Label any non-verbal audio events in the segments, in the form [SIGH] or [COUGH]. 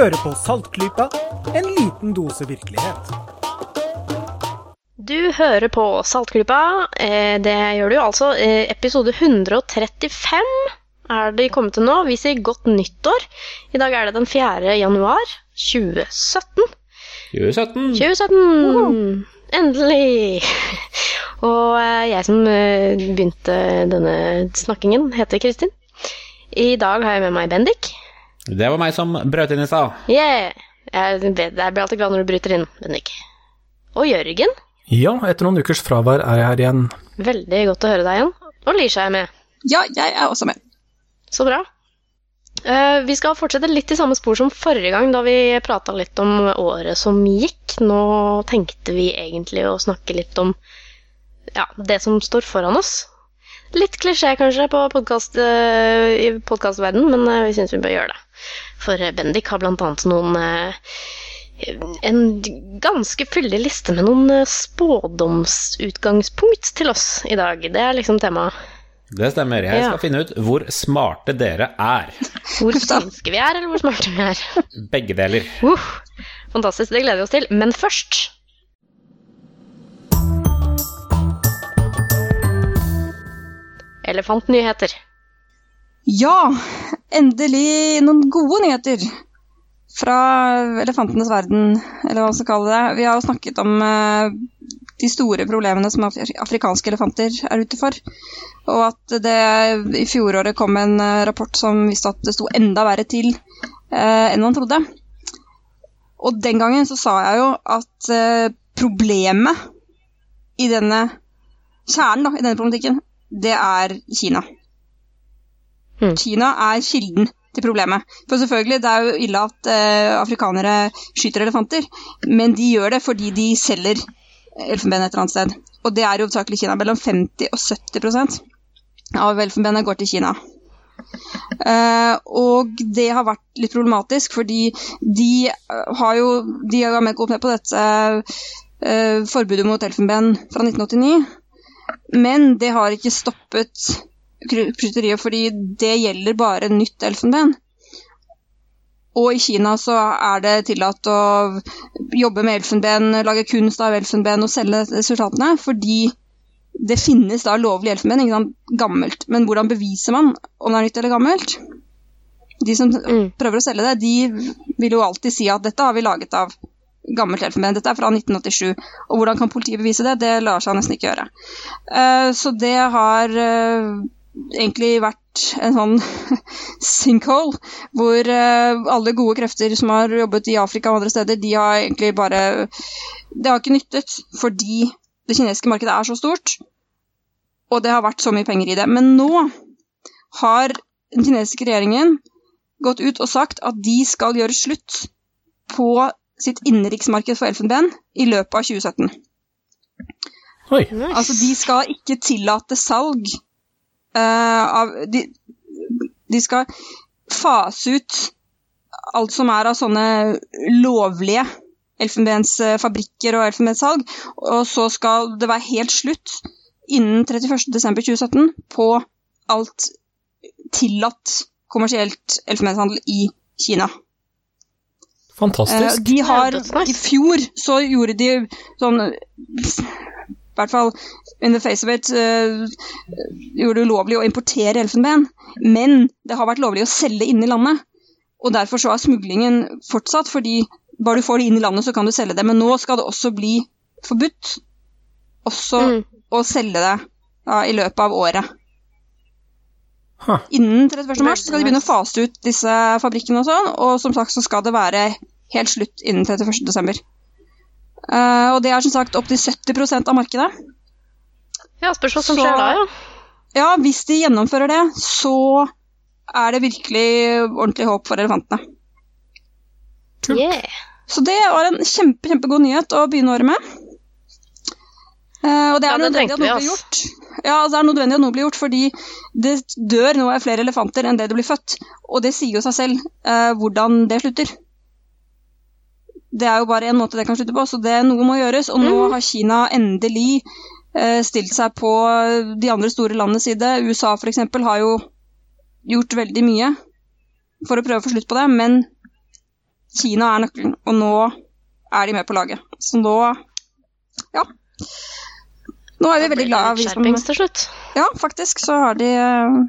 Du hører på Saltklypa, en liten dose virkelighet. Du hører på Saltklypa. Eh, Det gjør du altså. Eh, Episode 135 er de kommet til nå. Vi sier godt nyttår. I dag er det den 4. januar 2017. 2017. 2017! Endelig! Og eh, jeg som begynte denne snakkingen, heter Kristin. I dag har jeg med meg Bendik. Det var meg som brøt inn i stad. Yeah! Jeg, vet- jeg blir alltid glad når du bryter inn, Bendik. Og Jørgen. Ja, etter noen ukers fravær er jeg her igjen. Veldig godt å høre deg igjen. Og Lisha er med. Ja, jeg er også med. Så bra. Uh, vi skal fortsette litt i samme spor som forrige gang, da vi prata litt om året som gikk. Nå tenkte vi egentlig å snakke litt om ja, det som står foran oss. Litt klisjé kanskje på podcast, uh, i podkastverdenen, men uh, vi syns vi bør gjøre det. For eh, Bendik har annet noen eh, En ganske fyldig liste med noen eh, spådomsutgangspunkt til oss i dag. Det er liksom temaet. Det stemmer. Jeg skal Ja. finne ut hvor smarte dere er. Hvor synske vi er, eller hvor smarte vi er. Begge deler. Uh, fantastisk, det gleder vi oss til. Men først Elefantnyheter. Ja, endelig noen gode nyheter fra elefantenes verden, eller hva man skal kalle det. Vi har jo snakket om eh, de store problemene som afrikanske elefanter er ute for. Og at det i fjoråret kom en eh, rapport som viste at det sto enda verre til eh, enn man trodde. Og den gangen så sa jeg jo at problemet i denne kjernen da, i denne problematikken, det er Kina. Mm. Kina er kilden til problemet. For selvfølgelig, det er jo ille at eh, afrikanere skyter elefanter, men de gjør det fordi de selger elfenben et eller annet sted. Og det er jo hovedsakelig Kina. Mellom 50 og 70% av elfenbenet går til Kina. Uh, og det har vært litt problematisk, fordi de eh, har jo de har med- gått med på dette uh, forbudet mot elfenben fra 1989. Men det har ikke stoppet kry- fordi det gjelder bare nytt elfenben. Og i Kina så er det tillatt å jobbe med elfenben, lage kunst av elfenben og selge resultatene, fordi det finnes da lovlig elfenben, ikke sant, gammelt. Men hvordan beviser man om det er nytt eller gammelt? De som Mm. prøver å selge det, de vil jo alltid si at dette har vi laget av gammelt elfenben. Dette er fra 1987. Og hvordan kan politiet bevise det? Det lar seg nesten ikke gjøre. Uh, så det har eh, egentlig vært en sånn [LAUGHS] sinkhole, hvor eh, alle gode krefter som har jobbet i Afrika og andre steder, de har egentlig bare Det har ikke nyttet, fordi det kinesiske markedet er så stort, og det har vært så mye penger i det. Men nå har den kinesiske regjeringen gått ut og sagt at de skal gjøre slutt på sitt innenriksmarked for elfenben i løpet av 2017. Oi. Altså, de skal ikke tillate salg av de, de skal fase ut alt som er av sånne lovlige elfenbensfabrikker og elfenbenssalg, og så skal det være helt slutt innen 31.12.2017 på alt tillatt kommersielt elfenbenshandel i Kina. Eh, Fantastisk. de har, I fjor så gjorde de sånn hvert fall in the face of it uh, gjorde det ulovlig å importere elfenben. Men det har vært lovlig å selge inne i landet. Og derfor så er smuglingen fortsatt, fordi bare du får det inn i landet, så kan du selge det. Men nå skal det også bli forbudt også Mm. å selge det ja, i løpet av året. Huh. Innen 31. mars skal de begynne å fase ut disse fabrikkene og sånn, og som sagt så skal det være helt slutt innen 31. desember. Eh, og det er som sagt opptil 70% av markedet. Ja, spørs hva som Så- skjer da, ja. Ja, hvis de gjennomfører det, så er det virkelig ordentlig håp for elefantene. Yeah. Så det var en kjempe, kjempegod nyhet å begynne året med. Uh, og det er Ja, det nødvendig at noe blir gjort. Ja, altså det er nødvendig at noe blir gjort, fordi det dør nå flere elefanter enn det det blir født. Og det sier jo seg selv uh, hvordan det slutter. Det er jo bare én måte det kan slutte på, så det, noe må gjøres. Og nå Mhm. har Kina endelig eh, stilt seg på de andre store landenes side. USA f.eks. har jo gjort veldig mye for å prøve å få slutt på det, men Kina er nøkkelen, og nå er de med på laget. Så nå Ja. Nå er vi veldig glade. vi som- Skjerpings til slutt. Ja, faktisk så har de eh,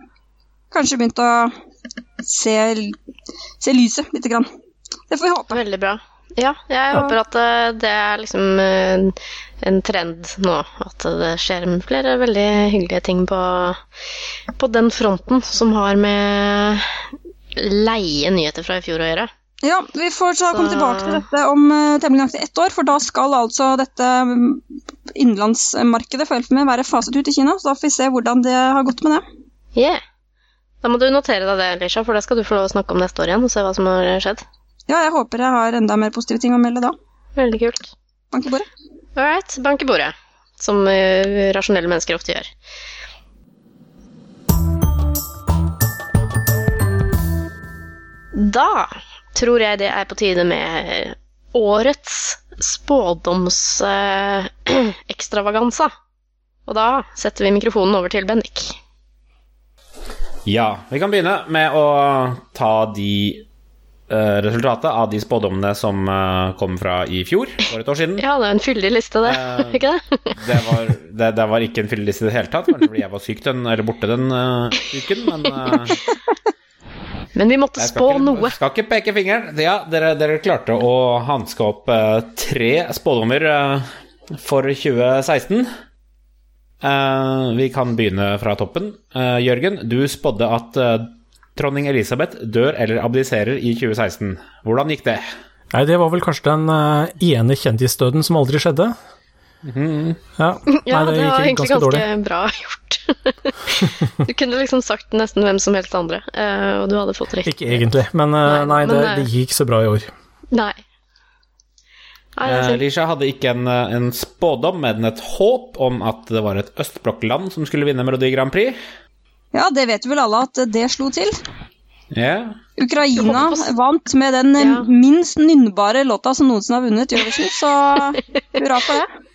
kanskje begynt å se, se lyset lite grann. Det får vi håpe. Veldig bra. Ja, jeg håper at eh, det er liksom eh, en trend nå. At det skjer flere veldig hyggelige ting på, på den fronten som har med leie nyheter fra i fjor å gjøre. Ja, vi får så komme Så- tilbake til dette om uh, temmelig nøyaktig ett år, for da skal altså dette mm, innenlandsmarkedet for Elfenben være faset ut i Kina, så da får vi se hvordan det har gått med det. Yeah. Da må du notere deg det, Lisha, for det skal du få snakke om neste år igjen. og se hva som har skjedd. Ja, jeg håper jeg har enda mer positive ting å melde da. Veldig kult. Bank i bordet. All right, bank i bordet. Som eh, rasjonelle mennesker ofte gjør. Da tror jeg det er på tide med årets spådomsekstravaganza. [CLEARS THROAT] Og da setter vi mikrofonen over til Bendik. Ja, vi kan begynne med å ta de eh, resultatet av de spådommene som eh, kom fra i fjor, for et år siden. Ja, det er en fyldig liste, det. Eh, [LAUGHS] ikke det? Det var, det, det var ikke en fyldig liste i det hele tatt, kanskje fordi jeg var syk den, eller borte den uh, uken, men uh, Men vi måtte spå ikke, noe. skal ikke peke fingeren. Ja, dere, dere klarte å hanske opp uh, tre spådommer eh, for 2016. Eh, vi kan begynne fra toppen. Eh, Jørgen, du spådde at eh, dronning Elisabeth dør eller abdiserer i 2016. Hvordan gikk det? Nei, det var vel kanskje den eh, ene kjendisdøden som aldri skjedde. Ja, [LAUGHS] Ja, Nei, det, var egentlig ganske ganske bra gjort. [LAUGHS] du kunne liksom sagt nesten hvem som helst andre, eh, og du hadde fått riktig. Ikke egentlig, men eh, Nei, nei, det, men, det, det gikk så bra i år. Nei. Det Eh. Lisha hadde ikke en, en spådom, men et håp om at det var et østblokkland som skulle vinne Melodi Grand Prix. Ja, det vet vel alle at det slo til. Ja, Ukraina vant med den Ja. minst nynnbare låta som noensinne har vunnet Eurovision, så hurra for det. [LAUGHS]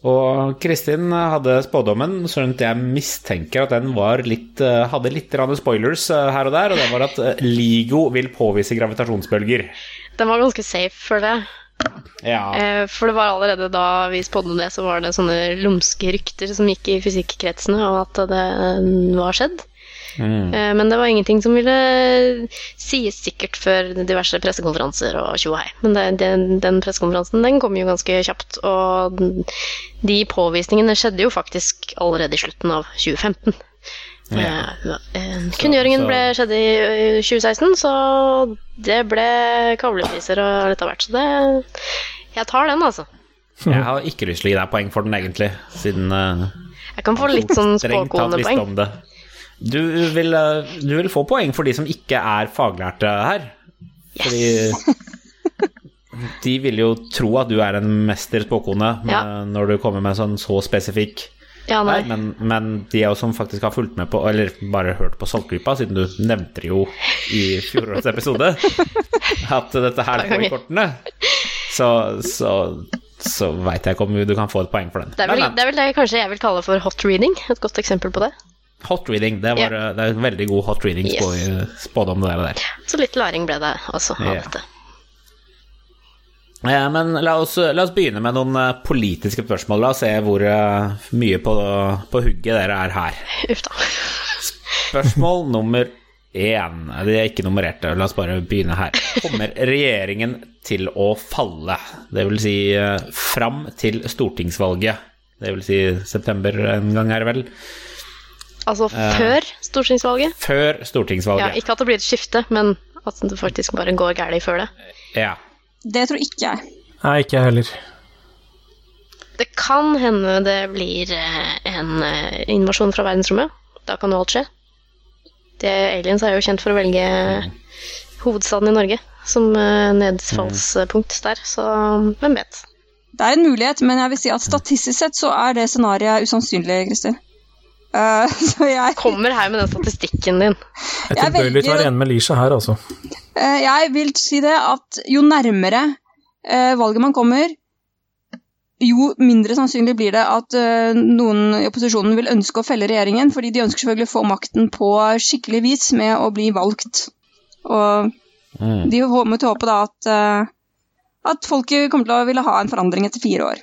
Og Kristin hadde spådommen, sånn at jeg mistenker at den var litt, eh, hadde litt spoilers eh, her og der, og det var at eh, LIGO vil påvise gravitasjonsbølger. Den var ganske safe for det. Ja. Eh, For det var allerede da vi spådde det, så var det sånne lumske rykter som gikk i fysikkretsene om at det var skjedd. Mm. Eh, Men det var ingenting som ville sies sikkert før diverse pressekonferanser og tjo og hei. Men det, den, den pressekonferansen den kom jo ganske kjapt, og de påvisningene skjedde jo faktisk allerede i slutten av 2015. Ja. Eh, eh, Kunngjøringen ble skjedde i eh, 2016, så det ble kavlepriser og litt av hvert. Så det Jeg tar den, altså. [LAUGHS] Jeg har ikke lyst til å gi deg poeng for den, egentlig, siden uh, Jeg kan få litt sånn spåkone poeng. spåkonepoeng. Du vil, eh, du vil få poeng for de som ikke er faglærte her. Fordi de vil jo tro at du er en mester spåkone Ja. når du kommer med sånn så spesifikk Ja, Nei, nei. men, men de av oss som faktisk har fulgt med på, eller bare hørt på Saltklypa, siden du nevnte det jo i fjorårets episode, [LAUGHS] at dette her går i kortene, så, så, så veit jeg ikke om du kan få et poeng for den. Det er, vel, det er vel det kanskje jeg vil kalle for hot reading. Et godt eksempel på det. hot reading, det, var, yeah. det er veldig god hot reading Yes. spå, spådom, det der. Så litt læring ble det også av yeah. dette. Eh, Men la oss, la oss begynne med noen eh, politiske spørsmål. La oss se hvor eh, mye på, på hugget dere er her. Uff da. Spørsmål nummer én. De er ikke nummererte, la oss bare begynne her. Kommer regjeringen til å falle? Det vil si fram til stortingsvalget. Det vil si september en gang, er det vel? Altså før stortingsvalget? Før stortingsvalget. Ja, ikke at det blir et skifte, men at det faktisk bare går galt før det. Ja. Det tror ikke jeg. Nei, ikke jeg heller. Det kan hende det blir eh, en eh, invasjon fra verdensrommet. Da kan jo alt skje. Det, aliens er jo kjent for å velge hovedstaden i Norge som eh, nedfallspunkt der, så hvem vet. Det er en mulighet, men jeg vil si at statistisk sett så er det scenarioet usannsynlig, Kristin. Eh, [LAUGHS] så jeg, Kommer her med den statistikken din. Jeg er tilbøyelig til å være enig med Lisha her, altså. Uh, jeg vil si det at jo nærmere uh, valget man kommer, jo mindre sannsynlig blir det at noen i opposisjonen vil ønske å felle regjeringen, fordi de ønsker selvfølgelig å få makten på skikkelig vis med å bli valgt. Og Mm. De må til å håpe da at, at folket kommer til å ville ha en forandring etter fire år.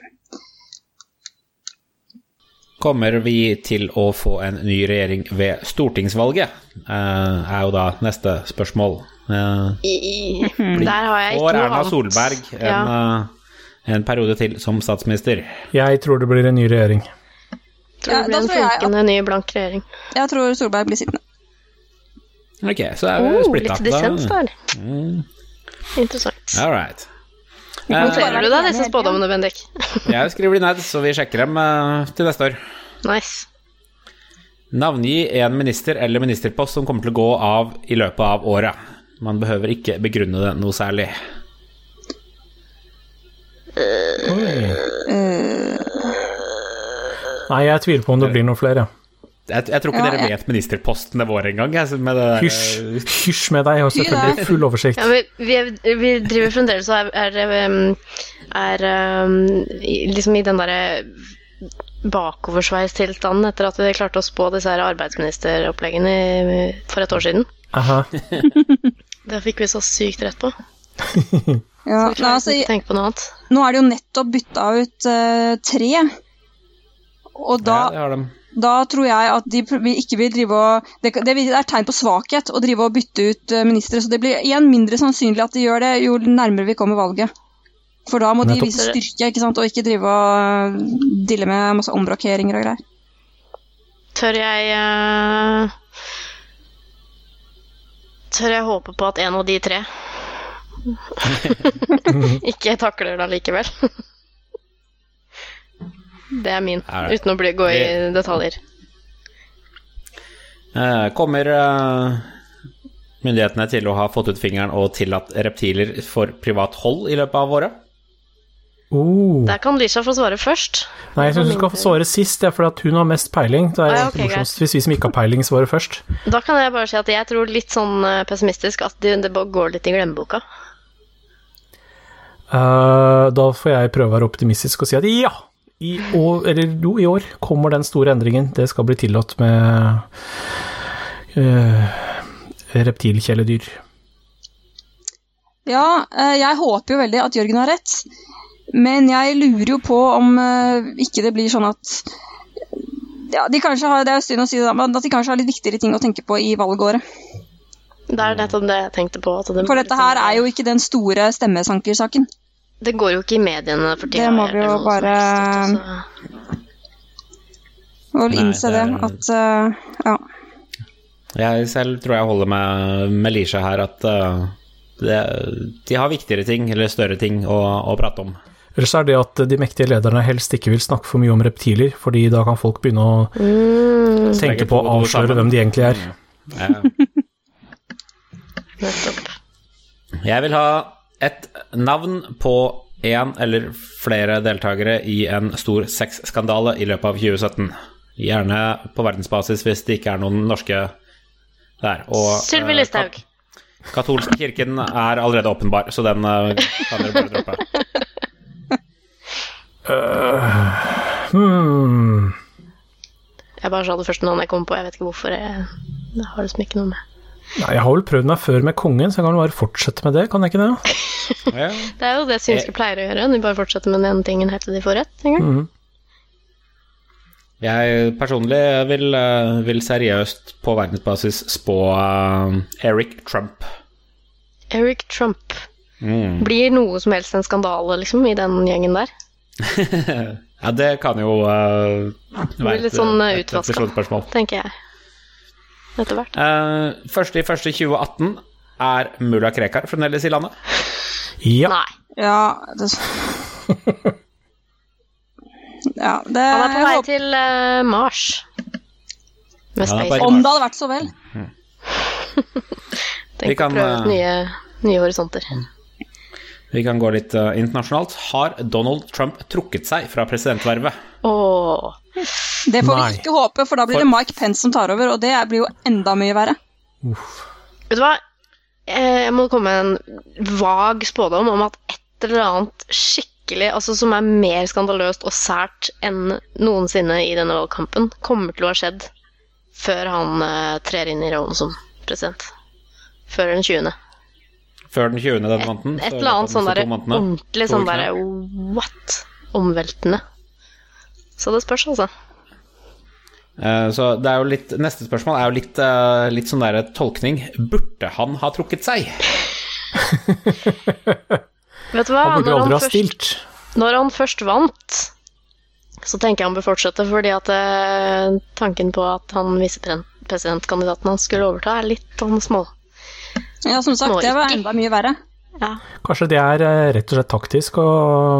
Kommer vi til å få en ny regjering ved stortingsvalget? Eh, er jo da neste spørsmål. Eh, [LAUGHS] der har jeg ikke får noe Erna. Solberg en, Ja. eh, en periode til som statsminister? Jeg tror det blir en ny regjering. Tror Ja, det blir en jeg funkende ny blank regjering. Jeg tror Solberg blir sittende. Ok, så er vi Oh, splitta. litt dissens der. Mm, Interessant. all right. Noterer du deg disse spådommene, Bendik? [LAUGHS] Jeg skriver de ned, så vi sjekker dem eh, til neste år. Nice. Navngi en minister eller ministerpost som kommer til å gå av i løpet av året. Man behøver ikke begrunne det noe særlig. Nei, jeg tviler på om det blir noen flere. Jeg, jeg tror ikke Ja, dere jeg- vet ministerpostene våre engang. Hysj, hysj med deg, og selvfølgelig full oversikt. Ja, men vi, er- vi driver fremdeles og er, er, um, er um, liksom i den derre bakoversveistilstanden etter at vi klarte å spå disse her arbeidsministeroppleggene for et år siden. Aha. [LAUGHS] Det fikk vi så sykt rett på. [LAUGHS] Ja, Vi klarer altså, ikke å tenke på noe annet. nå er det jo nettopp bytta ut uh, tre. Og da, Ja, det har de. Da tror jeg at de ikke vil drive og det, er tegn på svakhet å drive og bytte ut eh, ministre, så det blir igjen mindre sannsynlig at de gjør det jo nærmere vi kommer valget. For da må de vise styrke ikke sant? og ikke drive og eh, dille med masse omrokeringer og greier. Tør jeg uh... Tør jeg håpe på at en av de tre [LAUGHS] [LAUGHS] ikke takler det allikevel? Det er min, Er det- uten å bli, gå i detaljer. Eh, Kommer eh, myndighetene til å ha fått ut fingeren og tillatt reptiler for privat hold i løpet av året? Oh. Der kan Lisha få svare først. Nei, jeg syns du skal få svare sist, det er fordi at hun har mest peiling. Det er Ah, okay, morsomst hvis vi som ikke har peiling, svarer først. Da kan jeg bare si at jeg tror litt sånn eh, pessimistisk at det, det bare går litt i glemmeboka. Uh, da får jeg prøve å være optimistisk og si at ja, i år, eller jo, i år kommer den store endringen. Det skal bli tillatt med uh, reptilkjæledyr. Ja, eh, jeg håper jo veldig at Jørgen har rett, men jeg lurer jo på om eh, ikke det blir sånn at ja, de kanskje har, Det er synd å si det, men at de kanskje har litt viktigere ting å tenke på i valgåret. Det er nettopp det jeg tenkte på. At det, For dette her er jo ikke den store stemmesankersaken. Det går jo ikke i mediene for tida. Det må vi jo bare- altså. Og innse det, at uh, ja. Jeg selv tror jeg holder med, med Lisha her, at uh, det, de har viktigere ting, eller større ting, å, å prate om. Ellers er det at de mektige lederne helst ikke vil snakke for mye om reptiler, fordi da kan folk begynne å Mm, tenke på å avsløre hvem de egentlig er. Eh, [LAUGHS] nettopp. Jeg vil ha et navn på én eller flere deltakere i en stor sexskandale i løpet av 2017. Gjerne på verdensbasis hvis det ikke er noen norske der. Sylvi eh, Listhaug. kat- Katolske kirken er allerede åpenbar, så den eh, kan dere bare droppe. Hmm. Jeg bare sa det første navnet jeg kom på. Jeg vet ikke hvorfor. Jeg, det har liksom ikke noe med Nei, jeg har vel prøvd meg før med kongen, så jeg kan vel bare fortsette med det, kan jeg ikke det? Ja. Det er jo det synske pleier å gjøre. De bare fortsetter med den ene tingen helt til de får rett. en gang. Mm. Jeg personlig vil, eh, vil seriøst på verdensbasis spå eh, Eric Trump. Eric Trump. Mm. Blir noe som helst en skandale, liksom, i den gjengen der? [LAUGHS] Ja, det kan jo uh, blir litt sånn, eh, et utvaska. Tenker jeg. Etter hvert. Uh, første i første 2018 er mulla Krekar fremdeles i landet. Ja. Nei. Ja, det, ja, det Han er på vei håper- til uh, Mars. Med Ja, Space. Om det hadde vært så vel. [LAUGHS] Vi Tenk å kan, prøve ut eh, nye, nye horisonter. Vi kan gå litt uh, internasjonalt. Har Donald Trump trukket seg fra presidentvervet? Åh. Det får Nei. vi ikke håpe, for da blir det Mike Pence som tar over, og det blir jo enda mye verre. Vet du hva? Eh, Jeg må komme med en vag spådom om at et eller annet skikkelig, altså som er mer skandaløst og sært enn noensinne i denne valgkampen, kommer til å ha skjedd før han uh, trer inn i rollen som president. Før den 20. før den 20. den måneden. Et et eller annet sånn derre ordentlig sånn derre what? Omveltende. Så det spørs, altså. Eh, Så det er jo litt Neste spørsmål er jo litt, eh, litt sånn der tolkning. Burde han ha trukket seg? [LAUGHS] Vet du hva? Han burde Når aldri ha først- stilt. Når han først vant, så tenker jeg han bør fortsette, fordi at eh, tanken på at han visepresidentkandidaten hans skulle overta, er litt sånn små. Ja, som sagt, Nå det var enda mye verre. Ja. Kanskje det er eh, rett og slett taktisk å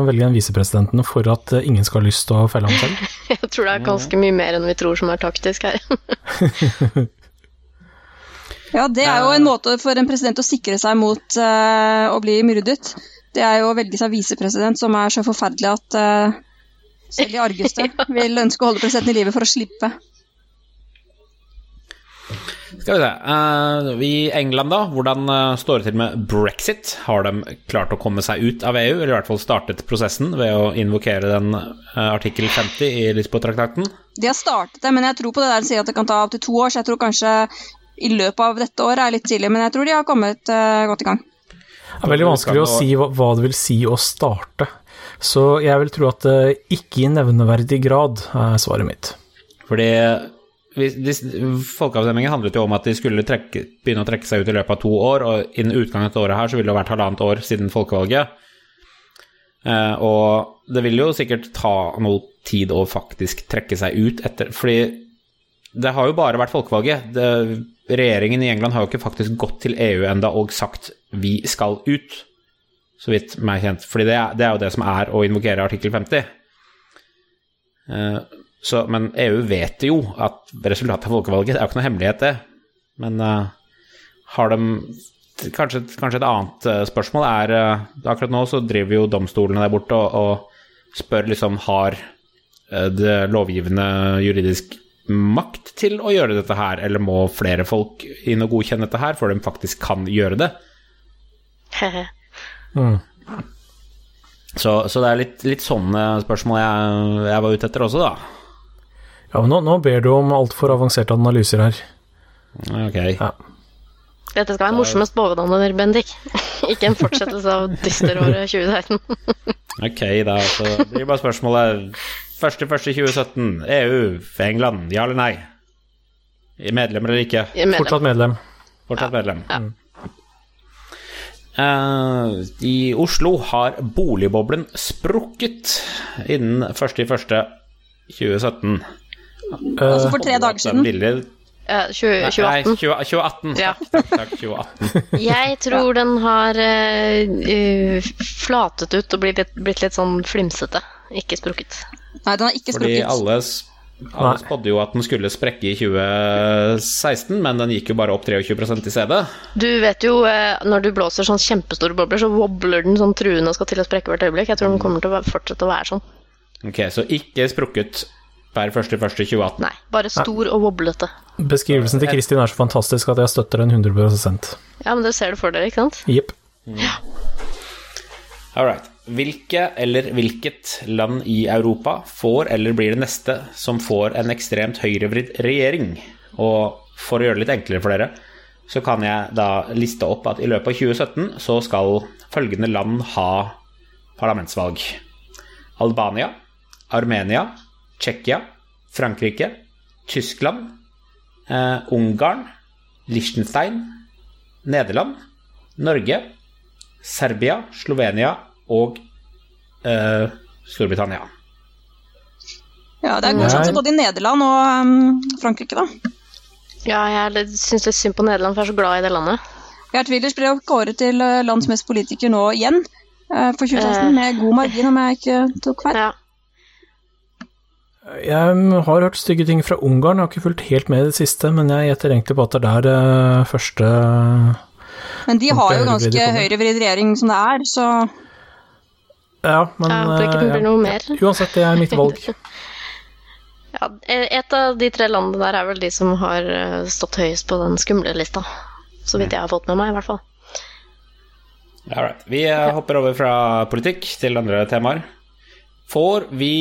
velge den visepresidenten for at eh, ingen skal ha lyst til å felle ham selv? [LAUGHS] Jeg tror det er ganske mye mer enn vi tror som er taktisk her. [LAUGHS] Ja, det er jo en måte for en president å sikre seg mot uh, å bli myrdet. Det er jo å velge seg visepresident, som er så forferdelig at uh, selv de argeste [LAUGHS] vil ønske å holde presidenten i live for å slippe. Skal vi se. Uh, I England, da, hvordan eh, står det til med brexit? Har de klart å komme seg ut av EU, eller i hvert fall startet prosessen ved å invokere den eh, artikkel 50 i Lisboa-traktaten? De har startet det, men jeg tror på det der de sier at det kan ta opptil to år, så jeg tror kanskje i løpet av dette året er litt tidlig, men jeg tror de har kommet godt i gang. Det er veldig vanskelig å si hva, det vil si å starte. Så jeg vil tro at ikke i nevneverdig grad er svaret mitt. Fordi Folkeavstemningen handlet jo om at de skulle trekke, begynne å trekke seg ut i løpet av to år, og innen utgangen av året her så ville det vært halvannet år siden folkevalget. Eh, og det vil jo sikkert ta noe tid å faktisk trekke seg ut etter Fordi det har jo bare vært folkevalget. Det, regjeringen i England har jo ikke faktisk gått til EU enda og sagt 'vi skal ut', så vidt meg kjent. Fordi det er, det er jo det som er å invokere artikkel 50. Eh, så, men EU vet jo at resultatet av folkevalget Det er jo ikke noe hemmelighet, det. Men uh, har de kanskje, kanskje et annet eh, spørsmål er uh, Akkurat nå så driver jo domstolene der borte og, og spør liksom Har det lovgivende juridisk makt til å gjøre dette her, eller må flere folk inn og godkjenne dette her før de faktisk kan gjøre det? [LAUGHS] Mm. Så, så det er litt, litt sånne spørsmål jeg, jeg var ute etter også, da. Ja, men nå, nå ber du om altfor avanserte analyser her. Ok. Ja. Dette skal være morsomme spådommer, Bendik. [LAUGHS] Ikke en fortsettelse av dysteråret 2016. Ok, da så blir bare spørsmålet 1.1.2017, EU, England, ja eller nei? Medlem eller ikke? Medlem. Fortsatt medlem. Fortsatt medlem. Eh, I Oslo har boligboblen sprukket innen 1.1.2017. Altså for tre dager siden. Eh, 20, Nei, 2018. 20, 2018. Ja. Takk, takk, 2018. Jeg tror den har eh, uh, flatet ut og blitt litt, blitt litt sånn flimsete. Ikke sprukket. Nei, den har ikke Fordi sprukket. alle, s- alle spådde jo at den skulle sprekke i 2016, men den gikk jo bare opp 23% i CD. Du vet jo, eh, når du blåser sånn kjempestore bobler, så wobbler den sånn truende og skal til å sprekke hvert øyeblikk. Jeg tror den kommer til å fortsette å være sånn. Ok, så ikke sprukket per 1.1.2018. Nei, bare stor og woblete. Beskrivelsen til Kristin er så fantastisk at jeg støtter den 100% Ja, men det ser du for dere, ikke sant? Jepp. All right. Hvilke eller hvilket land i Europa får eller blir det neste som får en ekstremt høyrevridd regjering? Og for å gjøre det litt enklere for dere, så kan jeg da liste opp at i løpet av 2017 så skal følgende land ha parlamentsvalg. Albania, Armenia, Tsjekkia, Frankrike, Tyskland, eh, Ungarn, Liechtenstein, Nederland, Norge, Serbia, Slovenia og eh, Storbritannia. Ja, det er god sjanse både i Nederland og um, Frankrike, da. Ja, jeg syns litt synd på Nederland, for jeg er så glad i det landet. Gert Willers ble kåret til eh, landets mest politiker nå igjen, eh, for 2016, med god margin, om jeg ikke tok feil. Ja. Jeg har hørt stygge ting fra Ungarn, jeg har ikke fulgt helt med i det siste, men jeg gjetter egentlig på at det er der eh, første Men de har jo ganske høyrevridd regjering som det er, så Ja, men ja, det ikke det eh, blir noe mer. Uansett, det er mitt valg. [LAUGHS] Ja, et av de tre landene der er vel de som har eh, stått høyest på den skumle lista. Så vidt jeg har fått med meg, i hvert fall. All right. Vi eh, hopper over fra politikk til andre temaer. Får vi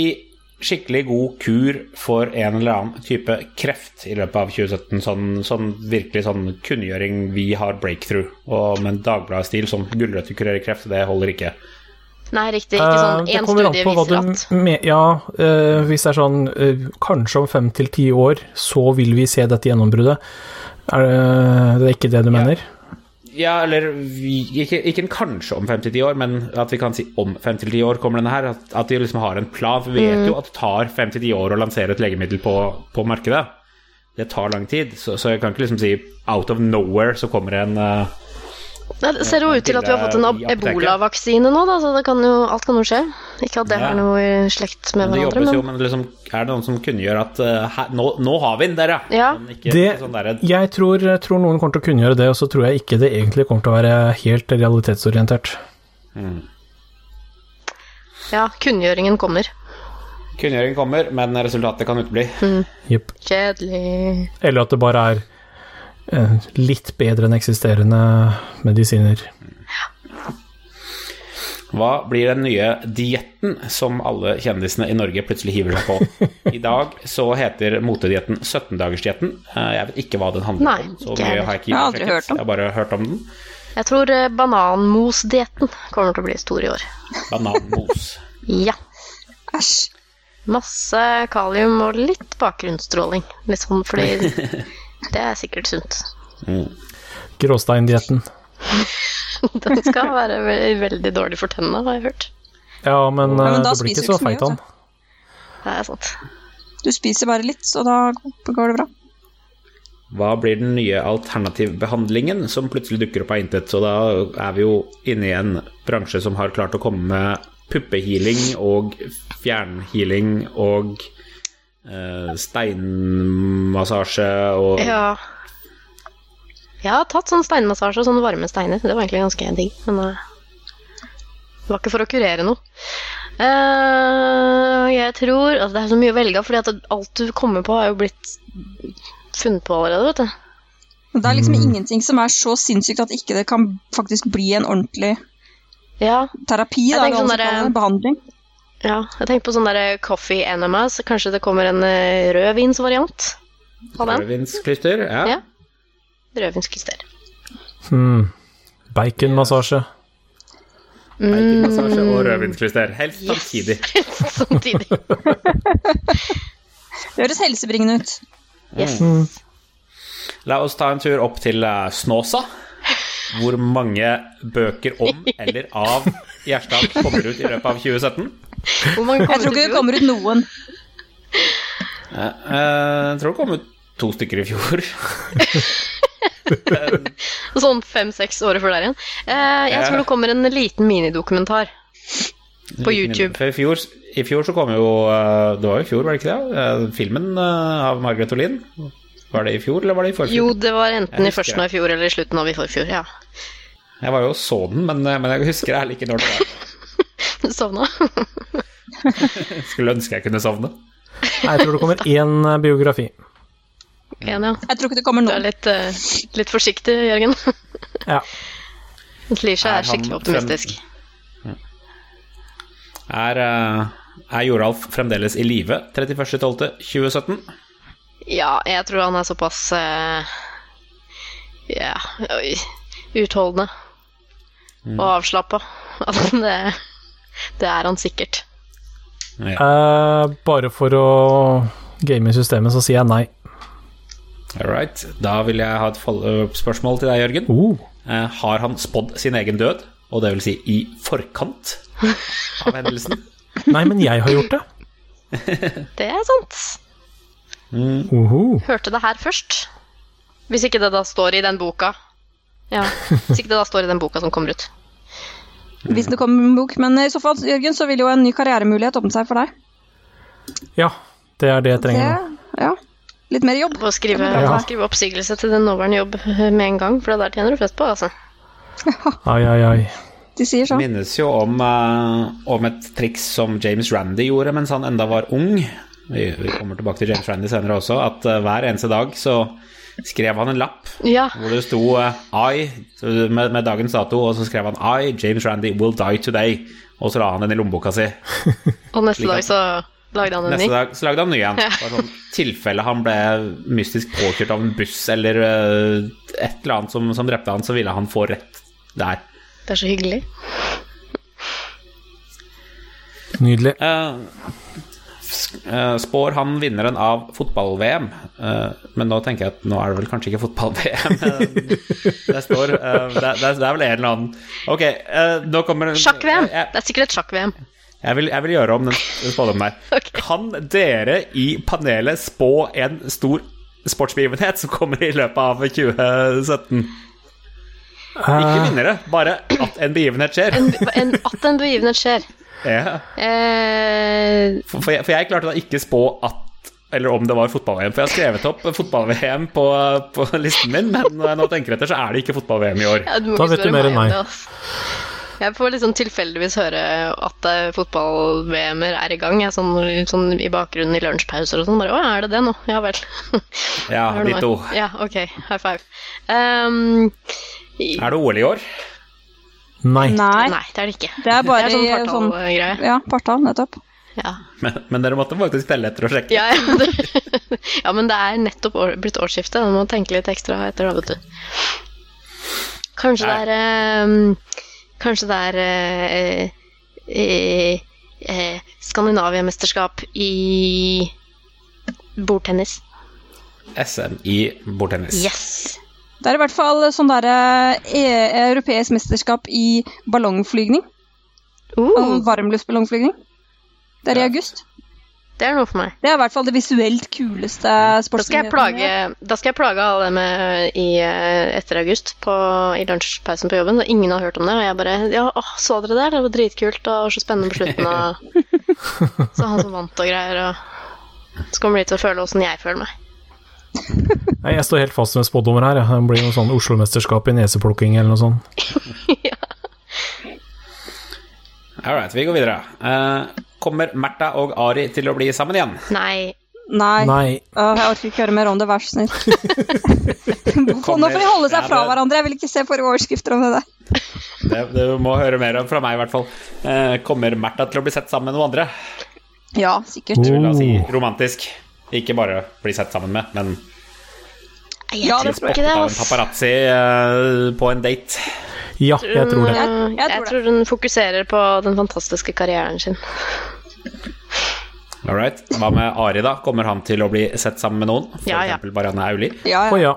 skikkelig god kur for en eller annen type kreft i løpet av 2017. Sånn, sånn virkelig sånn kunngjøring vi har breakthrough. Og med en Dagbladet-stil som gulrøtter kurerer kreft, det holder ikke. Nei, riktig. Ikke sånn Eh, én kommer studie viser at med, Ja, eh, hvis det er sånn eh, Kanskje om fem til ti år så vil vi se dette gjennombruddet. Er det, det er ikke det du mener? Ja, eller vi, ikke, ikke kanskje om 5-10 år, men at vi kan si om 5-10 år kommer denne her. At, at de liksom har en plan. For vi vet jo at det tar 5-10 år å lansere et legemiddel på, på markedet. Det tar lang tid, så, så jeg kan ikke liksom si out of nowhere så kommer en eh, Nei, Det ser jo ut til at vi har fått en ebolavaksine nå, da, så det kan jo, alt kan jo skje. Ikke at det Ja. har noe i slekt med Det hverandre, Men... jo, men men liksom, er det noen som kunngjør at uh, her, nå, nå har vi den, dere! Ja. Ikke Det, sånn der. jeg tror, tror noen kommer til å kunngjøre det, og så tror jeg ikke det egentlig kommer til å være helt realitetsorientert. ja, kunngjøringen kommer. Kunngjøringen kommer, men resultatet kan utebli. Jepp. Kjedelig. Eller at det bare er litt bedre enn eksisterende medisiner. Hva blir den nye dietten som alle kjendisene i Norge plutselig hiver seg på? [LAUGHS] I dag så heter motedietten 17-dagersdietten. Eh, Jeg vet ikke hva den handler Nei, om. Så mye har jeg ikke Jeg har aldri hørt om. Jeg har bare hørt om den. Jeg tror eh, bananmosdietten kommer til å bli stor i år. [LAUGHS] Bananmos. Ja. Æsj. Masse kalium og litt bakgrunnsstråling. Litt sånn fordi [LAUGHS] det er sikkert sunt. Gråsteindietten. [LAUGHS] [LAUGHS] Den skal være ve- veldig dårlig for tennene, har jeg hørt. Ja, men, Ja, men eh, da det blir spiser ikke så feit av den. Det er sant. Du spiser bare litt, så da går det bra. Hva blir den nye alternativbehandlingen som plutselig dukker opp av intet? Så da er vi jo inne i en bransje som har klart å komme med puppehealing og fjernhealing og eh, steinmassasje og Ja. Jeg har tatt sånn steinmassasje og sånne varme steiner. Det var egentlig ganske digg, men eh, det var ikke for å kurere noe. Eh, jeg tror altså Det er så mye å velge av, fordi at alt du kommer på, har jo blitt funnet på allerede, vet du. Det er liksom ingenting som er så sinnssykt at ikke det kan faktisk bli en ordentlig Ja, terapi, da, sånn det, behandling. Ja. Jeg tenker på sånn der coffee Enema, så Kanskje det kommer en eh, rødvinsvariant av den? rødvinsklyster. Ja. Ja. Rødvinsklyster. Hmm. Baconmassasje. Baconmassasje og rødvinsklyster. Helst samtidig. [LAUGHS] Samtidig. Det høres helsebringende ut. Yes. La oss ta en tur opp til eh, Snåsa. Hvor mange bøker om eller av Gjerstad kommer ut i løpet av 2017? Hvor mange Jeg tror ikke det kommer ut noen. Eh, jeg tror det kom ut to stykker i fjor. [LAUGHS] Sånn fem-seks år før der igjen. Eh, jeg tror det kommer en liten minidokumentar på YouTube. For i fjor, I fjor så kom jo eh, Det var jo i fjor, var det ikke det? Filmen av Margaret Olin. Var det i fjor, eller var det i forfjor? Jo, det var enten i førsten av i fjor eller i slutten av i forfjor. Ja. Jeg var jo og så den, men, eh, men jeg husker ærlig ikke når det var. [LAUGHS] Sovna. [LAUGHS] Skulle ønske jeg kunne sovne. Nei, Jeg tror det kommer én eh, biografi. En, ja. Jeg tror ikke det kommer noen. Du er litt, uh, litt forsiktig, Jørgen. [LAUGHS] Ja. Lisha Er er skikkelig optimistisk. optimistisk. Er, uh, er Joralf fremdeles i live 31.12.2017? Ja, jeg tror han er såpass eh, Ja, oi, utholdende Mm. og avslappa [LAUGHS] at det, det er han sikkert. Eh, bare for å game i systemet, så sier jeg nei. All right. Da vil jeg ha et follow-up-spørsmål til deg, Jørgen. Uh, Eh, har han spådd sin egen død, og det vil si i forkant av hendelsen? [LAUGHS] nei, men jeg har gjort det. [LAUGHS] Det er sant. Uhu. Hørte det her først. Hvis ikke det da står i den boka. Ja, Hvis ikke det da står i den boka som kommer ut. Hvis det kommer en bok. Men i så fall, Jørgen, så vil jo en ny karrieremulighet åpne seg for deg. Ja, det er det jeg trenger nå. Det, ja. Litt mer jobb. Få skrive, Ja. skrive oppsigelse til den nåværende jobb med en gang, for det der tjener du flest på, altså. [LAUGHS] Ai, ai, ai. De sier sånn. Minnes jo om, uh, om et triks som James Randy gjorde mens han enda var ung. Vi, vi kommer tilbake til James Randy senere også. At eh, hver eneste dag så skrev han en lapp Ja, hvor det sto eh, I med, med dagens dato, og så skrev han I, James Randy, will die today. Og så la han den i lommeboka si. og neste Slik dag så Lagde han en Neste ny? dag så lagde han ny en. Bare sånn tilfelle han ble mystisk påkjørt av en buss eller eh, et eller annet som, som drepte han, så ville han få rett der. Det er så hyggelig. Nydelig. Eh, spår han vinneren av fotball-VM? Eh, men nå tenker jeg at nå er det vel kanskje ikke fotball-VM [LAUGHS] det står. eh, det, det, det er vel en eller annen Ok, eh, nå kommer Sjakk-VM! Det er sikkert et sjakk-VM. jeg, vil, jeg vil gjøre om den spådommen der. [LAUGHS] okay. Kan dere i panelet spå en stor sportsbegivenhet som kommer i løpet av 2017? Ikke Eh, vinnere, bare at en begivenhet skjer. En, en, at en begivenhet skjer. Ja. Eh, For, for, jeg, for jeg klarte da ikke spå at eller om det var fotball-VM. For jeg har skrevet opp fotball-VM på, på listen min, men når jeg nå tenker etter, så er det ikke fotball-VM i år. ja, du må Da vet du mer enn meg. Jeg får liksom tilfeldigvis høre at eh, fotball-VM-er er i gang. Jeg, sånn, sånn i bakgrunnen i lunsjpauser og sånn. Bare 'Å, er det det nå?' Ja vel. Ja, [LAUGHS] de to. Ja, ok. High five. Um, i- Er det OL i år? Nei. Nei, Nei, det er det ikke. det er bare det er sånn i sånn. Ja, partall, nettopp. Ja. Men, men dere måtte faktisk telle etter og sjekke. Ja, ja, det, [LAUGHS] ja, men det er nettopp år, blitt årsskifte. Du må tenke litt ekstra etter, da, vet du. Kanskje det er eh, Kanskje det er eh, eh, eh, Skandinavia-mesterskap i bordtennis. SM i bordtennis. Yes! Det er i hvert fall sånn derre e europeisk mesterskap i ballongflygning. Uh, Altså varmluftballongflygning. Det er i august. det er noe for meg. Det er i hvert fall det visuelt kuleste Da jeg plage, da skal jeg plage alle med i, eh, etter august på, i lunsjpausen på jobben. Ingen har hørt om det. Og jeg bare Ja, åh, så dere det? Det var dritkult og så spennende på slutten. Og [LAUGHS] så han som vant og greier. Og så kommer de til å føle åssen jeg føler meg. [LAUGHS] Nei, jeg står helt fast med spådommer her. Det blir noe sånn Oslo-mesterskap i neseplukking eller noe sånt. [LAUGHS] All right, vi går videre. Uh, kommer Märtha og Ari til å bli sammen igjen? Nei. Nei. Nei. Uh, jeg orker ikke høre mer om det, vær så snill. [LAUGHS] Nå får de holde seg fra hverandre. Jeg vil ikke se forrige overskrifter om det der. Det, det må høre mer om fra meg, i hvert fall. Uh, kommer Märtha til å bli sett sammen med noen andre? Ja, sikkert. Oh. La oss si romantisk. Ikke bare bli sett sammen med, men Ja, det tror jeg. ikke det, Altså. en paparazzi uh, på en date. Ja, jeg tror det. Jeg, Jeg- jeg jeg tror tror hun fokuserer på den fantastiske karrieren sin. All right. Hva med Ari, da? Kommer han til å bli sett sammen med noen? For Ja, ja. eksempel Marianne Aulie? Ja, ja. ja.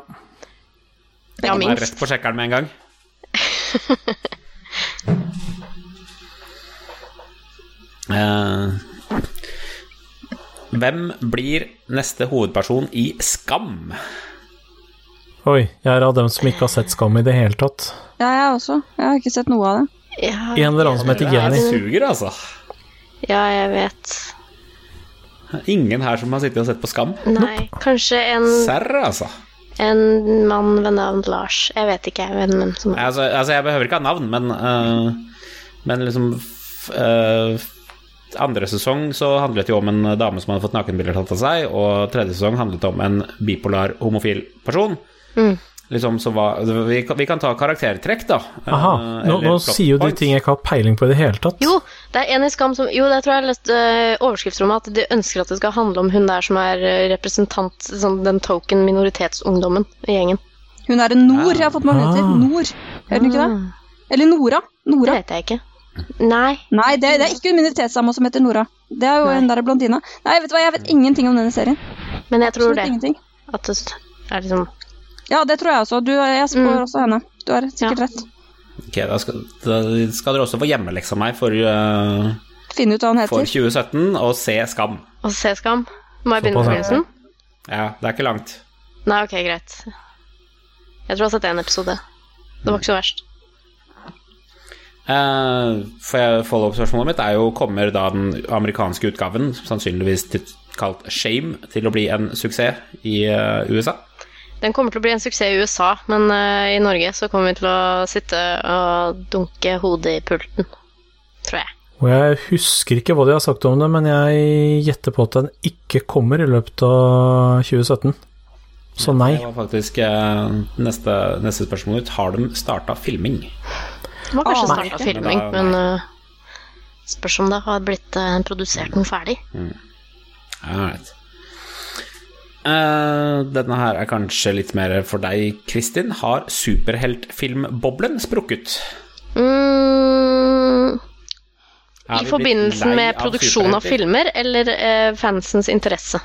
Ja, Han er rett på sjekkeren med en gang. [LAUGHS] Eh, hvem blir neste hovedperson i Skam? Oi, jeg er av dem som ikke har sett Skam i det hele tatt. ja, jeg også. Jeg har ikke sett noe av det. Ja, En eller annen som heter Det jeg suger, altså. ja, jeg vet. Ingen her som har sittet og sett på Skam. Nei, kanskje en, Serr, altså. en mann ved navn Lars. Jeg vet ikke hvem hvem som er altså. Altså, jeg behøver ikke ha navn, men uh, Men liksom f, øh, Andre sesong så handlet det jo om en dame som hadde fått nakenbilder tatt av seg, og tredje sesong handlet om en bipolar homofil person. Mm. Liksom, så hva, vi, kan, vi kan ta karaktertrekk, da. Aha, øh, nå, nå sier jo de ting jeg ikke har peiling på i det hele tatt. Jo, det er en i Skam som Jo, det tror jeg jeg leste uh, overskriftsrommet, at de ønsker at det skal handle om hun der som er eh, representant, sånn den token minoritetsungdommen i gjengen. Hun er en Nord, jeg har fått meg hun Ah. heter. Nord. Er hun ikke det? Ah, Eller Nora. Det Nora. vet jeg ikke. Nei. Nei, det, det er ikke en minoritetsdame som heter Nora. Det er jo Nei. en der blondina. Nei, vet du hva, jeg vet ingenting om denne serien. Men jeg tror Absolutt det. ingenting. At det er liksom Ja, det tror jeg også. Du, jeg spår Mm. også henne. Du har sikkert Ja. rett. Ok, da skal, da skal dere også få hjemmeleksa av meg for, uh, Finne ut hva hun for 2017 og se Skam. Og se Skam. Må jeg begynne på begynnelsen? Ja, det er ikke langt. Nei, ok, greit. Jeg tror jeg har sett én episode. Det var ikke så verst. Eh, for jeg- Follow-up-spørsmålet mitt er jo kommer da den amerikanske utgaven, sannsynligvis kalt Shame, til å bli en suksess i eh, USA? Den kommer til å bli en suksess i USA, men eh, i Norge så kommer vi til å sitte og dunke hodet i pulten. Tror jeg. Og jeg husker ikke hva de har sagt om det, men jeg gjetter på at den ikke kommer i løpet av 2017. Så nei. Det var faktisk eh, neste, neste spørsmål ut. Har de starta filming? Var kanskje ah, starta filming, Men da- men uh, spørs om det har blitt uh, produsert noe ferdig. Mm. Right. Uh, denne her er kanskje litt mer for deg, Kristin. Har superheltfilmboblen sprukket? Mm, I forbindelse med produksjon av filmer eller eh, fansens interesse?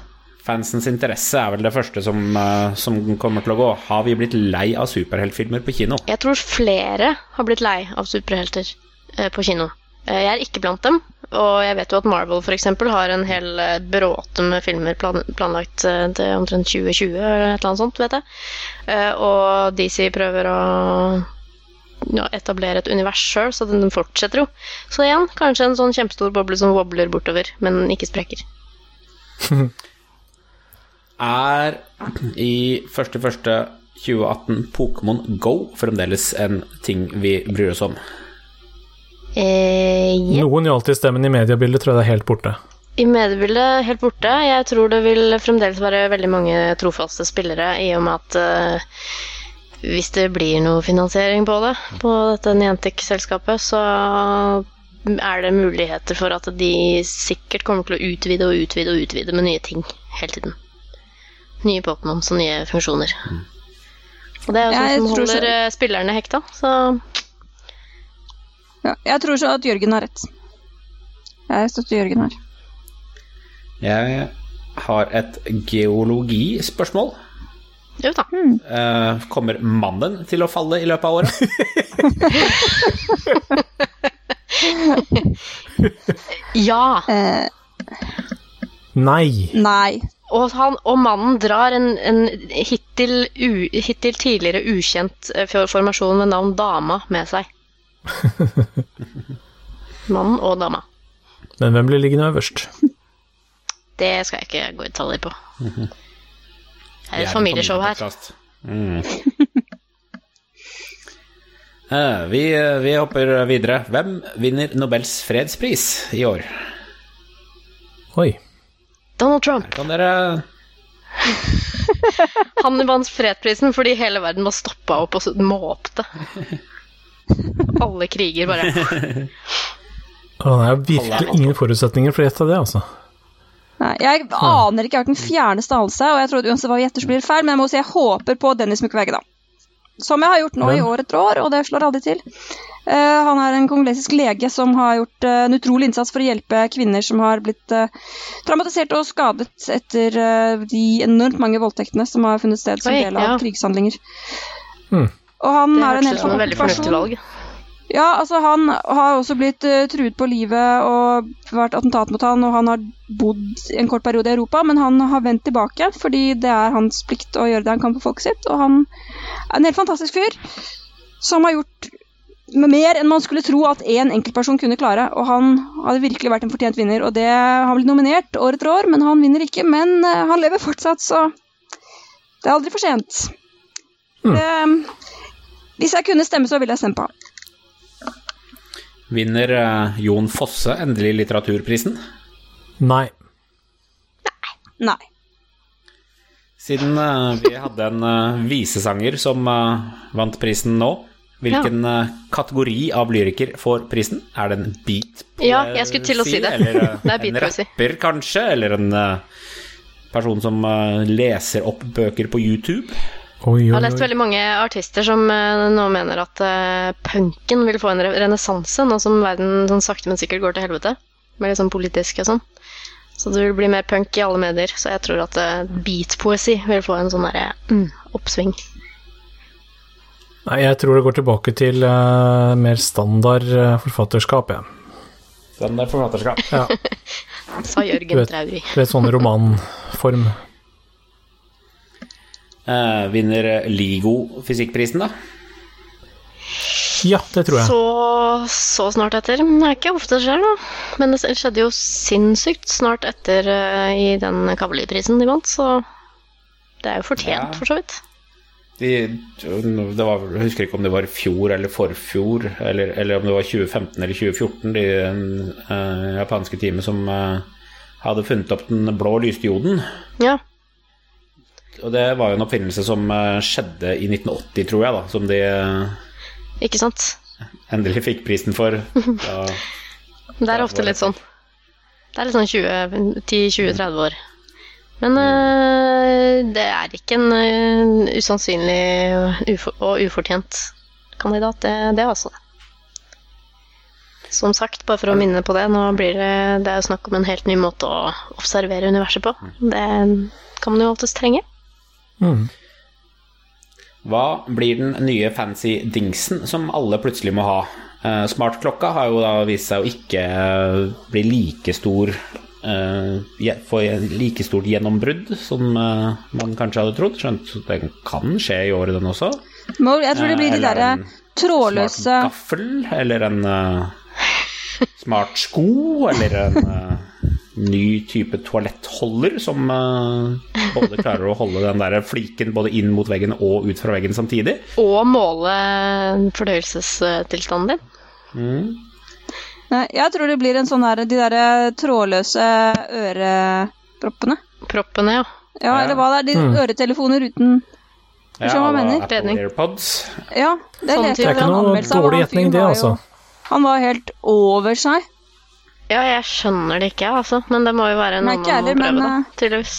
Fansens interesse er vel det første som, eh, som kommer til å gå. Har vi blitt lei av superheltfilmer på kino? Jeg tror flere har blitt lei av superhelter eh, på kino. Eh, jeg er ikke blant dem, og jeg vet jo at Marvel f.eks. har en hel bråte med filmer planlagt til omtrent 2020 eller et eller annet sånt, vet jeg. Eh, og DC prøver å ja, etablere et univers sjøl, så den fortsetter jo. Så igjen, kanskje en sånn kjempestor boble som wobler bortover, men ikke sprekker. [LAUGHS] Er i 1.1.2018 Pokémon Go fremdeles en ting vi bryr oss om? Eh, ja. Noen Hjalti-stemmen i mediebildet tror jeg det er helt borte. I mediebildet helt borte. Jeg tror det vil fremdeles være veldig mange trofaste spillere, i og med at uh, hvis det blir noe finansiering på det, på dette Niantic-selskapet, så er det muligheter for at de sikkert kommer til å utvide og utvide og utvide med nye ting hele tiden. Nye Pokémons og nye funksjoner. Og det er jo sånn som holder så- eh, spillerne hekta, så Ja, jeg tror så at Jørgen har rett. Jeg støtter Jørgen her. Jeg har et geologispørsmål. jo da. Eh, kommer mannen til å falle i løpet av året? [LAUGHS] Ja! [LAUGHS] Eh, Nei. nei. Og, han, og mannen drar en, en hittil, u, hittil tidligere ukjent eh, formasjon med navn Dama med seg. [LAUGHS] Mannen og dama. Men hvem blir liggende øverst? [LAUGHS] Det skal jeg ikke gå i detaljer på. [LAUGHS] Det er et familieshow her. Mm. Eh, vi, vi hopper videre. Hvem vinner Nobels fredspris i år? Oi. Donald Trump. Kan dere [LAUGHS] Han vant fredsprisen fordi hele verden var stoppa opp og måpte. Alle kriger bare [LAUGHS] Han har er virkelig ingen forutsetninger for å gjette det, altså. nei. Jeg aner ikke, jeg har ikke den fjerneste anelse, og jeg tror uansett hva vi gjetter, så blir det feil, men jeg må si jeg håper på Dennis Mukwege, da. Som jeg har gjort nå i år etter år, og det slår aldri til. Uh, han er en kongolesisk lege som har gjort uh, en utrolig innsats for å hjelpe kvinner som har blitt uh, traumatisert og skadet etter de enormt mange voldtektene som har funnet sted som Oi, del av ja. krigshandlinger. Mm. Og han Det er en helt fantastisk fornuftig person. Ja, altså han har også blitt uh, truet på livet og vært attentat mot han, og han har bodd en kort periode i Europa, men han har vendt tilbake fordi det er hans plikt å gjøre det han kan for folket sitt, og han er en helt fantastisk fyr som har gjort mer enn man skulle tro at én enkeltperson kunne klare, og han hadde virkelig vært en fortjent vinner, og det har blitt nominert år etter år, men han vinner ikke, men uh, han lever fortsatt, så det er aldri for sent. Mm. Det, hvis jeg kunne stemme, så ville jeg stemme på han. Vinner eh, Jon Fosse endelig litteraturprisen? Nei. Nei. Nei. Siden eh, vi hadde en eh, visesanger som vant prisen nå, hvilken eh, kategori av lyriker får prisen? Er det en beat? Ja, jeg skulle til å si det. Eller [LAUGHS] Det er en rapper, kanskje? Eller en person som leser opp bøker på YouTube? Oi, Jeg oi, har lest veldig mange artister som eh, nå mener at eh, punken vil få en re- renessanse, nå som verden sånn sakte, men sikkert går til helvete. Med litt sånn politisk og sånn. Så det vil bli mer punk i alle medier. Så jeg tror at eh, beatpoesi vil få en sånn derre mm, oppsving. Nei, jeg tror det går tilbake til uh, mer standard forfatterskap, jeg. Ja. det er forfatterskap. Ja. [LAUGHS] Sa Jørgen vet- Trauri. Du vet, sånn romanform. Eh, vinner LIGO fysikkprisen, da? Ja, det tror jeg. Så, så snart etter. Det er ikke ofte det skjer, da. Men det skjedde jo sinnssykt snart etter uh, i den Kavaliprisen de vant, så det er jo fortjent, Ja. for så vidt. De, det var, jeg husker ikke om det var i fjor eller forfjor, eller, eller om det var 2015 eller 2014, de uh, japanske teamet som uh, hadde funnet opp den blå lysdioden. Ja. Og det var jo en oppfinnelse som eh, skjedde i 1980, tror jeg, da, som de eh, Ikke sant? endelig fikk prisen for. [LAUGHS] Da, Det er ofte litt sånn. Det er litt sånn 10-20-30 år. Men øh, det er ikke en eh, usannsynlig og ufortjent kandidat, det, det altså. Som sagt, bare for å minne på det, nå blir det, det er snakk om en helt ny måte å observere universet på. Det kan man jo alltids trenge. Mm. Hva blir den nye fancy dingsen som alle plutselig må ha? Eh, Smartklokka har jo da vist seg å ikke eh, bli like stor eh, Få like stort gjennombrudd som man kanskje hadde trodd. Skjønt den kan skje i året, den også. Jeg tror det blir de derre trådløse Smart gaffel, eller en smart sko, eller en ny type toalettholder som uh, både klarer å holde den der fliken både inn mot veggen og ut fra veggen samtidig. Og måle fordøyelsestilstanden din. Mm. Jeg tror det blir en sånn der, de der trådløse øreproppene. Proppene, ja. Ja, eller hva det er. De Mm. øretelefoner uten Ja, Skjønner hva jeg mener. Apple AirPods. Ja, det Sånn. Det er ikke noe dårlig gjetning, det, altså. Han var helt over seg. Ja, jeg skjønner det ikke, altså. Men det må jo være noe man må heller, prøve, men, da. eh, Tydeligvis.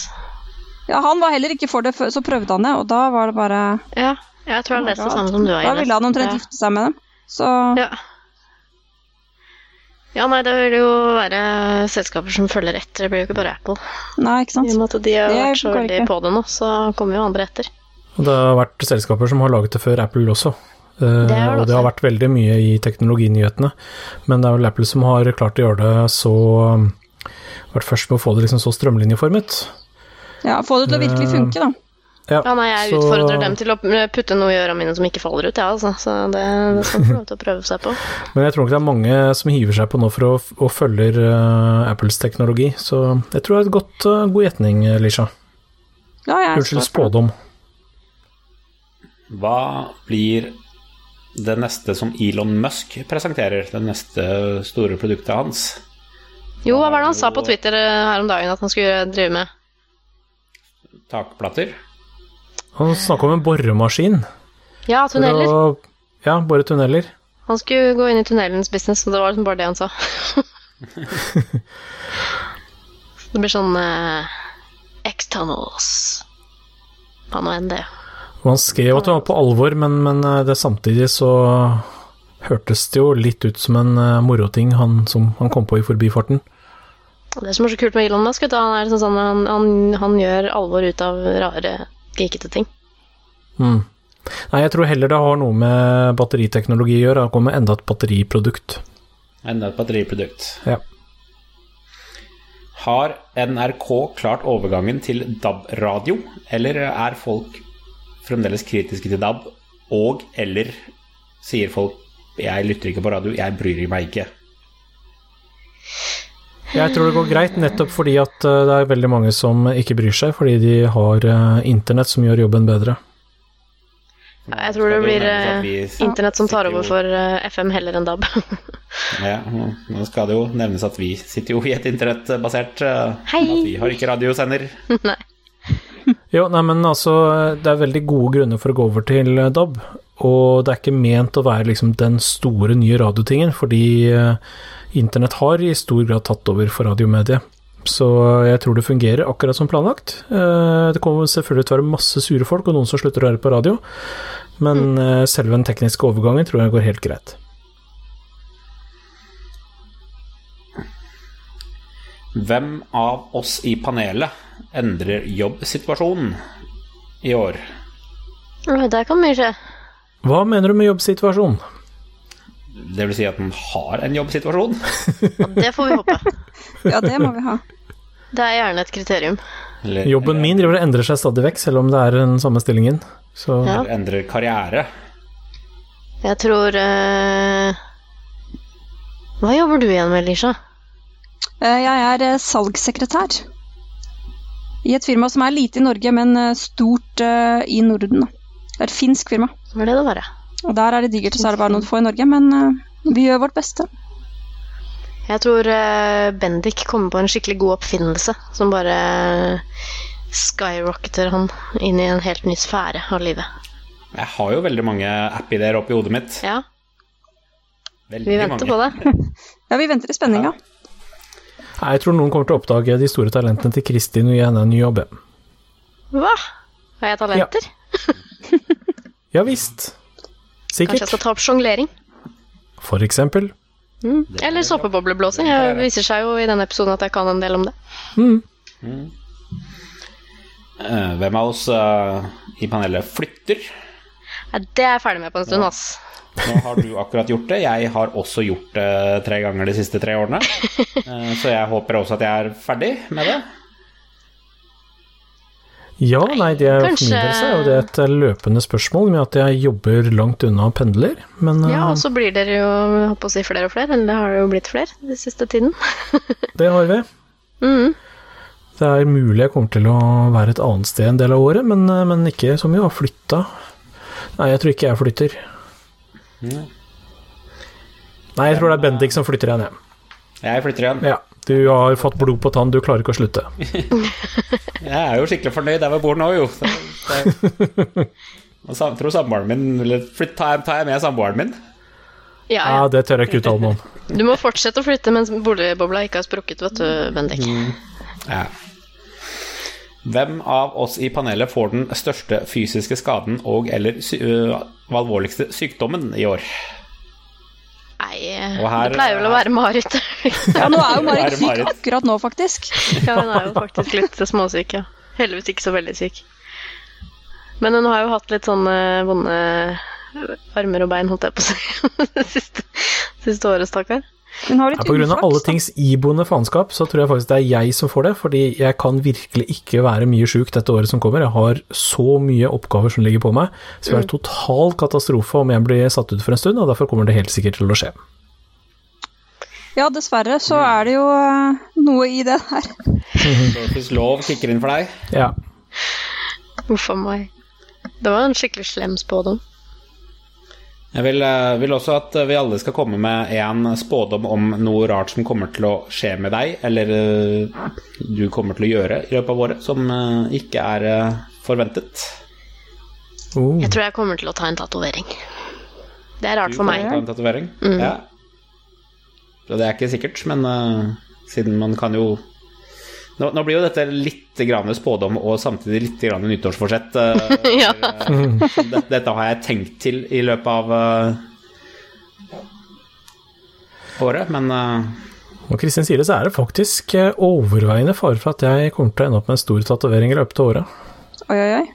Ja, Han var heller ikke for det, før- så prøvde han det, og da var det bare Ja, jeg tror han leste det samme som du har. Da ville han omtrent ja. gifte seg med dem. Så Ja. ja, nei, det vil jo være selskaper som følger etter. Det blir jo ikke bare Apple. Nei, ikke sant. I og med at de har vært så veldig ikke. på det nå, så kommer jo andre etter. Og det har vært selskaper som har laget det før Apple også. Eh, Det det og det har vært veldig mye i teknologinyhetene. Men det er vel Apple som har klart å gjøre det så Vært først med å få det liksom så strømlinjeformet. Ja, Få det til å virkelig funke, da. Ja, Ja, nei, jeg så- utfordrer dem til å putte noe i ørene mine som ikke faller ut, ja, altså. Så det, det skal de få lov til å prøve seg på. [LAUGHS] Men jeg tror ikke det er mange som hiver seg på nå for å, å følger uh, Apples teknologi. Så jeg tror det er et godt, uh, god gjetning, Lisha. Ja, jeg Unnskyld, spådom. Hva blir det neste som Elon Musk presenterer? Det neste store produktet hans? Jo, hva var det han sa på Twitter eh, her om dagen at han skulle drive med? Takplater? Han snakka om en boremaskin. Ja, tunneler. å- Ja, bore tunneler. Han skulle gå inn i tunnelens business, og det var liksom bare det han sa. [LAUGHS] det blir sånn eh, X-tunnels. Hva nå enn det. Og han skrev at det var på alvor, men, men eh, det samtidig så hørtes det jo litt ut som en eh, moroting han, som han kom på i forbifarten. Det som er så kult med Elon Musk, han, er sånn, sånn, han, han, han gjør alvor ut av rare, geekete ting. Mm. Nei, jeg tror heller det har noe med batteriteknologi å gjøre. Det kommer enda et batteriprodukt. Enda et batteriprodukt. Ja. Har NRK klart overgangen til DAB-radio, eller er folk fremdeles kritiske til DAB, og eller sier folk 'jeg lytter ikke på radio, jeg bryr meg ikke'? Jeg tror det går greit, nettopp fordi at eh, det er veldig mange som ikke bryr seg, fordi de har eh, internett som gjør jobben bedre. Ja, jeg tror det blir eh, internett som tar over for FM heller enn DAB. [LAUGHS] Ja, nå skal det jo nevnes at vi sitter jo i et internettbasert Hei. At vi har ikke radiosender. [LAUGHS] Nei. Jo, nei, men altså, det er veldig gode grunner for å gå over til eh, DAB, og det er ikke ment å være liksom den store nye radiotingen, fordi eh, internett har i stor grad tatt over for radiomediet. Så jeg tror det fungerer akkurat som planlagt. Eh, Det kommer selvfølgelig til å være masse sure folk, og noen som slutter å høre på radio, men mm. selve den tekniske overgangen tror jeg går helt greit. Hvem av oss i panelet endrer jobbsituasjonen i år? Det kan mye skje. Hva mener du med jobbsituasjon? Det vil si at man har en jobbsituasjon? Ja, det får vi håpe. [LAUGHS] Ja, det må vi ha. Det er gjerne et kriterium. Eller, Jobben min driver og endrer seg stadig vekk, selv om det er den samme stillingen. Så Ja. eller endrer karriere? Jeg tror uh... Hva jobber du igjen med, Lisha? Eh, Jeg er eh, salgssekretær i et firma som er lite i Norge, men eh, stort uh, i Norden. Det er et finsk firma. Hva er det det var? Og der er det digert, og så er det bare noen få i Norge, men uh, vi gjør vårt beste. Jeg tror uh, Bendik kommer på en skikkelig god oppfinnelse som bare skyrocketer han inn i en helt ny sfære av livet. Jeg har jo veldig mange app-ideer oppi hodet mitt. Ja, Veldig vi venter mange. på det. [LAUGHS] Ja, vi venter i spenning, ja. Jeg tror noen kommer til å oppdage de store talentene til Kristin og gi henne en ny jobb. Hva? Har jeg talenter? Ja [LAUGHS] visst. Sikkert. Kanskje jeg skal ta opp sjonglering? For eksempel. Eller såpebobleblåsing. Det viser seg jo i denne episoden at jeg kan en del om det. Eh, hvem av oss uh, i panelet flytter? Ja, det er jeg ferdig med på en stund, ass. Nå har du akkurat gjort det. Jeg har også gjort det tre ganger de siste tre årene. [LAUGHS] Eh, Så jeg håper også at jeg er ferdig med det. Ja, nei, det er, for Kanskje- min del er jo det et løpende spørsmål med at jeg jobber langt unna og pendler, men eh, Ja, og så blir dere jo jeg håper å si flere og flere, eller det har det jo blitt flere den siste tiden. [LAUGHS] det har vi. Mm. Det er mulig jeg kommer til å være et annet sted en del av året, men, eh, men ikke som vi har flytta. Nei, jeg tror ikke jeg flytter. Nei, jeg tror det er Bendik som flytter igjen, hjem. Jeg flytter igjen. Ja. Du har fått blod på tann, du klarer ikke å slutte. [LAUGHS] Jeg er jo skikkelig fornøyd der vi bor nå, jo. Så, det. Jeg tror samboeren min Eller tar, jeg, jeg med samboeren min? Ja, Ja, ja. det tør jeg ikke uttale meg om. Du må fortsette å flytte mens boligbobla ikke har sprukket, vet du, Bendik. Ja. Hvem av oss i panelet får den største fysiske skaden og eller sy øh, alvorligste sykdommen i år? Nei, her- det pleier vel å være Marit. Ja, nå er jo Marit syk akkurat nå, faktisk. ja, hun er jo faktisk litt småsyk, ja. Heldigvis ikke så veldig syk. Men hun har jo hatt litt sånne vonde armer og bein, holdt jeg på å si, [LAUGHS] det siste, siste året, stakkar. Hun har litt Ja, på grunn av alle tings iboende faenskap, så tror jeg faktisk det er jeg som får det, fordi jeg kan virkelig ikke være mye sjuk dette året som kommer. Jeg har så mye oppgaver som ligger på meg, så det er total katastrofe om jeg blir satt ut for en stund, og derfor kommer det helt sikkert til å skje. Ja, dessverre så er det jo eh, noe i det her. [LAUGHS] Hvis lov kicker inn for deg. Ja. Uff a meg. Det var en skikkelig slem spådom. Jeg vil, eh, vil også at vi alle skal komme med en spådom om noe rart som kommer til å skje med deg, eller eh, du kommer til å gjøre i løpet av året, som eh, ikke er forventet. Oh. Jeg tror jeg kommer til å ta en tatovering. Det er rart Du for meg. ta en tatovering? Mm. Ja. Det er ikke sikkert, men uh, siden man kan jo nå, nå blir jo dette litt grann spådom og samtidig litt grann nyttårsforsett. eh, [LAUGHS] Ja. for, eh, dette har jeg tenkt til i løpet av uh, året, men uh, Når Kristin sier det, så er det faktisk overveiende fare for at jeg kommer til å ende opp med en stor tatovering i løpet av året. Oi, oi, oi.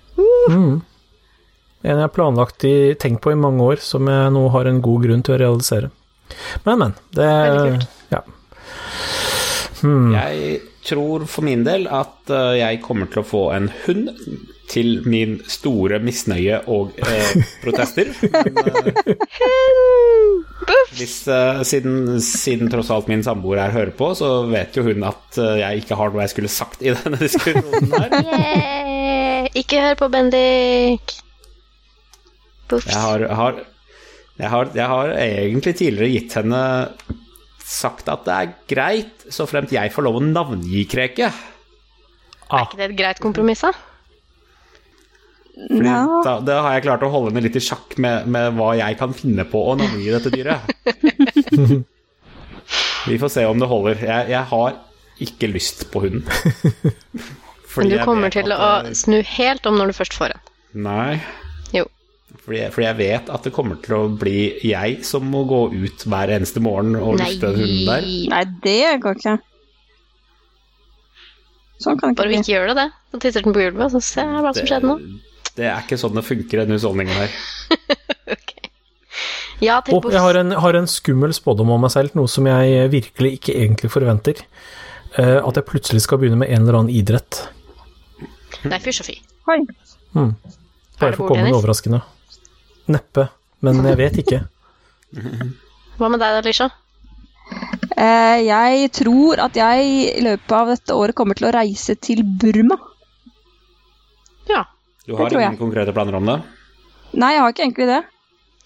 En jeg har planlagt i, tenkt på i mange år, som jeg nå har en god grunn til å realisere. Men, men. Det Veldig kult. Ja. Hmm. jeg tror for min del at eh, jeg kommer til å få en hund til min store misnøye og eh, [LAUGHS] protester. Men, eh, hvis, eh, siden, siden tross alt min samboer her hører på, så vet jo hun at eh, jeg ikke har noe jeg skulle sagt i denne diskusjonen her. [LAUGHS] Yeah. Ikke hør på Bendik. Pups. Jeg har, har, jeg har, jeg har egentlig tidligere gitt henne sagt at det er greit, så fremt jeg får lov å navngi Kreke. Ah, Er ikke det et greit kompromiss, da? Fordi Ja. da, da har jeg klart å holde henne litt i sjakk med, med hva jeg kan finne på å navngi dette dyret. [LAUGHS] Vi får se om det holder. Jeg, jeg har ikke lyst på hunden. Fordi Men du kommer til å snu helt om når du først får en. Nei. Fordi jeg, fordi jeg vet at det kommer til å bli jeg som må gå ut hver eneste morgen og lufte den hunden der. Nei, det går ikke. Sånn kan det ikke Bare vi ikke gjør det, det. Så tisser den på gulvet, og så ser jeg hva som skjedde nå. Det er ikke sånn det funker, den husholdningen her. [LAUGHS] Ok. Ja, Og jeg har en, har en skummel spådom om meg selv, noe som jeg virkelig ikke egentlig forventer. Uh, at jeg plutselig skal begynne med en eller annen idrett. Nei, fysj og fy. Bare for å komme med overraskende. Neppe, men jeg vet ikke. Hva med deg, Alicia? Eh, jeg tror at jeg i løpet av dette året kommer til å reise til Burma. Ja. Du har ingen konkrete planer om det? Nei, jeg har ikke egentlig det.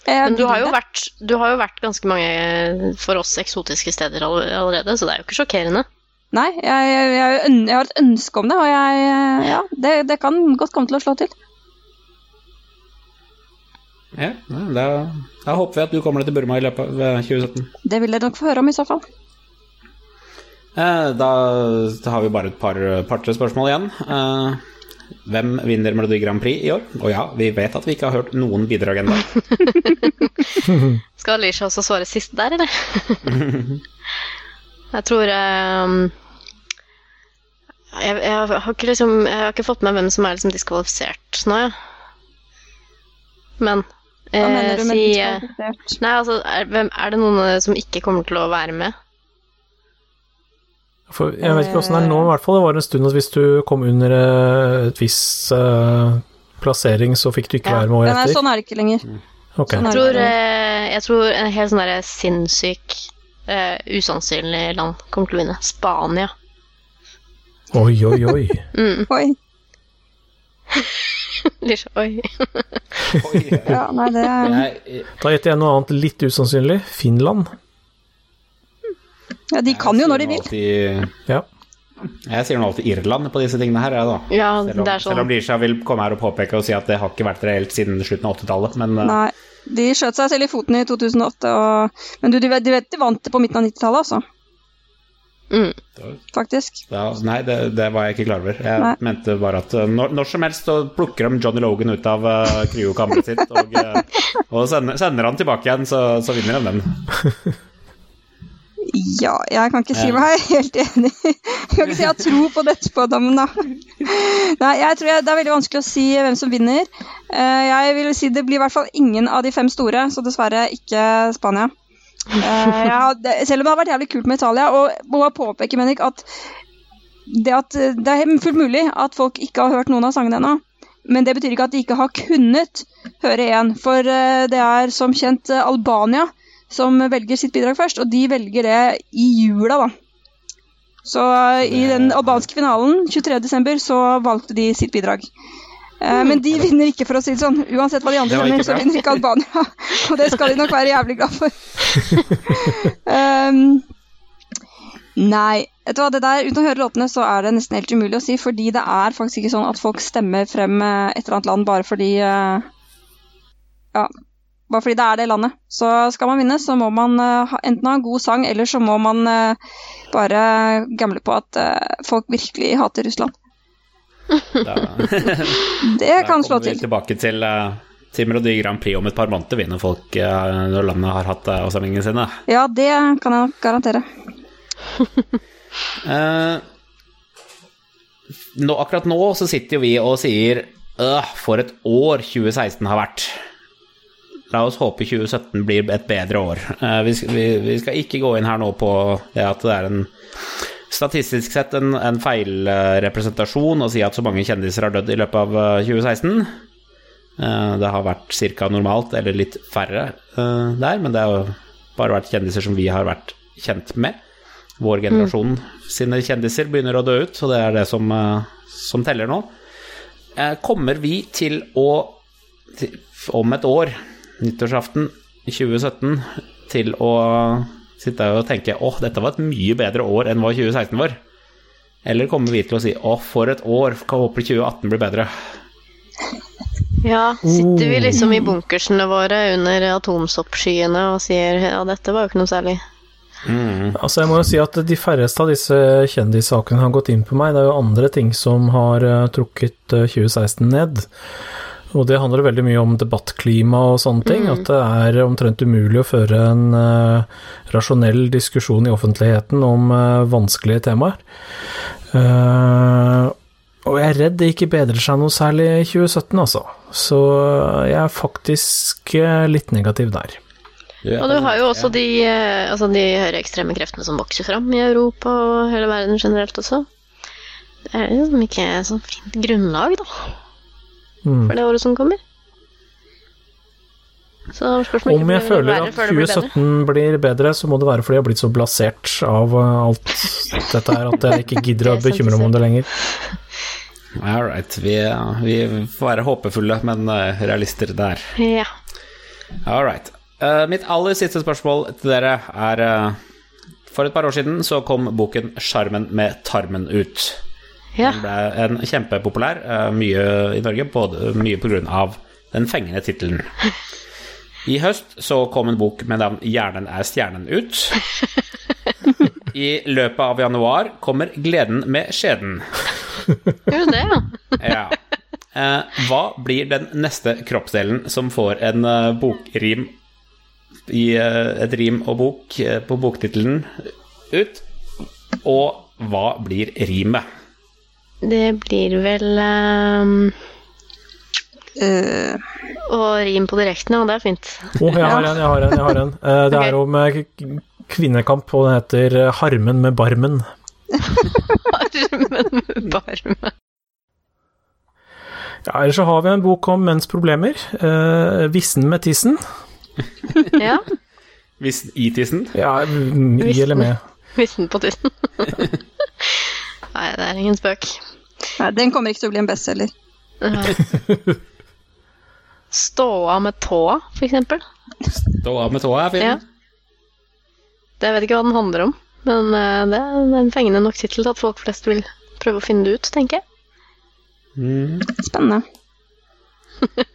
Jeg Men du har, jo det. vært, du har jo vært ganske mange for oss eksotiske steder allerede, så det er jo ikke sjokkerende. Nei, jeg, jeg, jeg, jeg har et ønske om det, og jeg, ja, det, det kan godt komme til å slå til. Ja, ja, da, da håper vi at du kommer deg til Burma i løpet av eh, 2017. Det vil dere nok få høre om i så fall. Eh, Da har vi bare et par par-tre spørsmål igjen. Eh, Hvem vinner Melodi Grand Prix i år? Og ja, vi vet at vi ikke har hørt noen bidrag ennå. [LAUGHS] Skal Alicia også svare sist der, eller? [LAUGHS] jeg tror um, jeg, jeg, har ikke liksom, jeg har ikke fått med hvem som er liksom diskvalifisert nå, ja. Men Hva mener eh, du med si eh, diskvalifisert? Nei, altså, er, hvem, er det noen som ikke kommer til å være med? For jeg vet ikke åssen det er nå, i hvert fall. Det var en stund at hvis du kom under eh, et visst uh, plassering, så fikk du ikke Ja. være med året etter. nei, sånn er det ikke lenger. Okay. sånn Jeg tror, jeg tror en helt sånn derre sinnssyk, uh, usannsynlig land kommer til å vinne. Spania. Oi, oi, oi. Oi. Litt- Oi. [LAUGHS] Ja, nei, det er Da gjetter jeg noe annet litt usannsynlig. Finland. Ja, de kan jo når de vil. Alltid... Ja. Jeg sier nå alltid Irland på disse tingene her, jeg, da. Ja, Selv om, det er selv om sånn. Lisha vil komme her og påpeke og si at det har ikke vært reelt siden slutten av 80-tallet, men eh, Nei. De skjøt seg selv i foten i 2008, og... men du, de, de de vant det på midten av 90-tallet, altså. Mm. Faktisk. ja, Nei, det, det var jeg ikke klar over. Jeg Nei. mente bare at eh, når, når som helst så plukker de Johnny Logan ut av uh, cryo-kammeret sitt og, eh, og sender, sender han tilbake igjen, så, så vinner de den. Ja, jeg kan ikke si meg helt enig. Jeg kan ikke si jeg har tro på dette spådommen, da. Nei, jeg tror jeg, det er veldig vanskelig å si hvem som vinner. Jeg vil si det blir i hvert fall ingen av de fem store, så dessverre ikke Spania. Eh, ja, det- selv om det har vært jævlig kult med Italia, og må bare påpeke, Menik, at det, at det er fullt mulig at folk ikke har hørt noen av sangene ennå. Men det betyr ikke at de ikke har kunnet høre én, For eh, det er som kjent eh, Albania som velger sitt bidrag først, og de velger det i jula, da. Så i den albanske finalen 23.12. så valgte de sitt bidrag. Eh, Men de vinner ikke, for å si det sånn. Uansett hva de andre vinner, så vinner ikke Albania. [LAUGHS] [LAUGHS] Og det skal de nok være jævlig glad for. um, [LAUGHS] nei, vet du hva, det der, uten å høre låtene, så er det nesten helt umulig å si, fordi det er faktisk ikke sånn at folk stemmer frem eh, et eller annet land bare fordi uh, Ja, bare fordi det er det landet. Så skal man vinne, så må man uh, enten ha en god sang, eller så må man uh, bare gamble på at folk virkelig hater Russland. Da, [LAUGHS] Det kan slå til. Da kommer vi tilbake til, eh, til Melodi Grand Prix om et par måneder, vinner folk eh, når landet har hatt uh, avstemningene sine. Ja, det kan jeg garantere. [LAUGHS] Eh, nå, akkurat nå så sitter jo vi og sier øh, for et år 2016 har vært. La oss håpe 2017 blir et bedre år. Uh, vi, vi, vi skal ikke gå inn her nå på det at det er en statistisk sett en, en feilrepresentasjon å si at så mange kjendiser har dødd i løpet av eh, 2016. Eh, det har vært ca. normalt, eller litt færre eh, der, men det har bare vært kjendiser som vi har vært kjent med. Vår generasjon sine kjendiser begynner å dø ut, og det er det som, eh, som teller nå. Eh, Kommer vi til å, til, om et år, nyttårsaften 2017, til å sitte og tenke åh, dette var et mye bedre år enn hva 2016 var? Eller kommer vi til å si åh, for et år, kan håpe 2018 blir bedre? Ja, sitter vi liksom i bunkersene våre under atomsoppskyene og sier ja, dette var jo ikke noe særlig. Altså jeg må jo si at de færreste av disse kjendissakene har gått inn på meg. Det er jo andre ting som har eh, trukket eh, 2016 ned. Og det handler veldig mye om debattklima og sånne ting. At det er omtrent umulig å føre en uh, rasjonell diskusjon i offentligheten om uh, vanskelige temaer. Uh, og jeg er redd det ikke bedrer seg noe særlig i 2017, altså. Så jeg er faktisk litt negativ der. Og du har jo også de, altså de høyreekstreme kreftene som vokser fram i Europa og hele verden generelt også. Det er liksom ikke sånn fint grunnlag, da, Mm. for det året som kommer. Så spørsmålet Om jeg blir føler at 2017 blir bedre. 2017 blir bedre, så må det være fordi jeg har blitt så blasert av uh, alt dette her at jeg ikke gidder å [LAUGHS] bekymre meg om det lenger. All right, vi, vi får være håpefulle, men eh, realister der. Ja. All right. Uh, mitt aller siste spørsmål til dere er uh, For et par år siden så kom boken 'Sjarmen med tarmen' ut. Ja. Den ble en kjempepopulær, eh, mye i Norge, både, mye pga. den fengende tittelen. [LAUGHS] I høst så kom en bok med navn 'Hjernen er stjernen' ut. [LAUGHS] I løpet av januar kommer gleden med skjeden. [LAUGHS] Gjør det, ja? Ja. Eh, hva blir den neste kroppsdelen som får en eh, bokrim i et rim og bok på boktittelen ut? Og hva blir rimet? Det blir vel um, uh, Og rim på direkten, og Det er fint. Å, jeg har en, jeg har en. jeg har en. Uh, Det er Ok. om kvinnekamp, og den heter eh, 'Harmen med barmen'. [LAUGHS] Harmen med barmen. Ja, Eller så har vi en bok om menns problemer. Eh, 'Vissen med tissen'. [LAUGHS] Ja. Vissen i tissen? Ja, i eller med. Vissen på tissen. [LAUGHS] Nei, det er ingen spøk. nei, den kommer ikke til å bli en bestselger. [LAUGHS] Stå Ståa med tåa, for eksempel. Stå av med tåa er fin. Ja. Det jeg vet ikke hva den handler om, men eh, det er en fengende nok tittel til at folk flest vil prøve å finne det ut, tenker jeg. Mm. Spennende. [LAUGHS]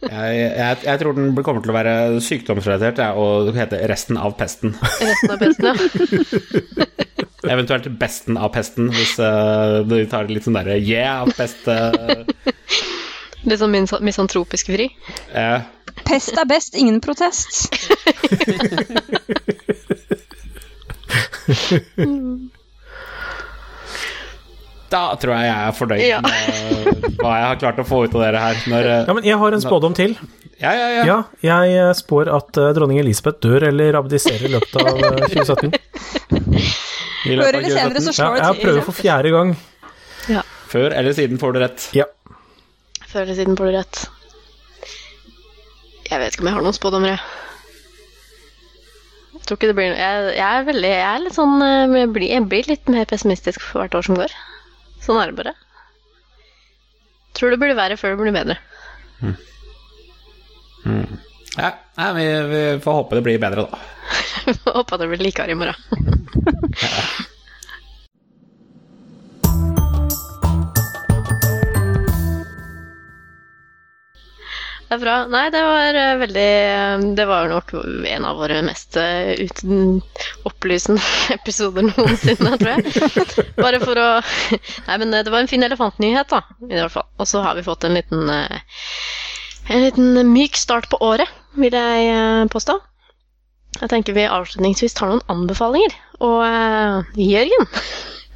Jeg, jeg, jeg tror den kommer til å være sykdomsrelatert ja, og hete 'Resten av pesten'. Resten av pesten, ja. [LAUGHS] Eventuelt 'Besten av pesten', hvis uh, du tar litt sånn derre 'yeah, pest'. uh... Litt sånn misantropisk fri. eh, Pest er best, ingen protest. da tror jeg jeg er fornøyd Ja. med hva jeg har klart å få ut av dere her. Når, eh, Ja, men jeg har en spådom til. ja, ja, ja. Ja, jeg eh, spår at eh, dronning Elisabeth dør eller abdiserer i løpet av eh, 2017. Før eller senere så slår det jeg til. prøver for fjerde gang. Før eller siden får du rett. Ja. Før eller siden får du rett. Jeg vet ikke om jeg har noen spådommer, jeg. Jeg tror ikke det blir noe jeg, jeg er veldig Jeg er litt sånn eh, jeg blir, jeg blir litt mer pessimistisk for hvert år som går. Sånn er det bare. Tror det blir verre før det blir bedre. Ja, nei, vi, vi får håpe det blir bedre, da. [LAUGHS] Håper det blir likere i morgen. [LAUGHS] Det er bra. Nei, det var eh, veldig Det var nok en av våre mest eh, uten opplysende [LAUGHS] episoder noensinne, tror jeg. Bare for å Nei, men eh, det var en fin elefantnyhet, da, i hvert fall. Og så har vi fått en liten eh, En liten myk start på året, vil jeg eh, påstå. Jeg tenker vi avslutningsvis tar noen anbefalinger. Og uh, Jørgen,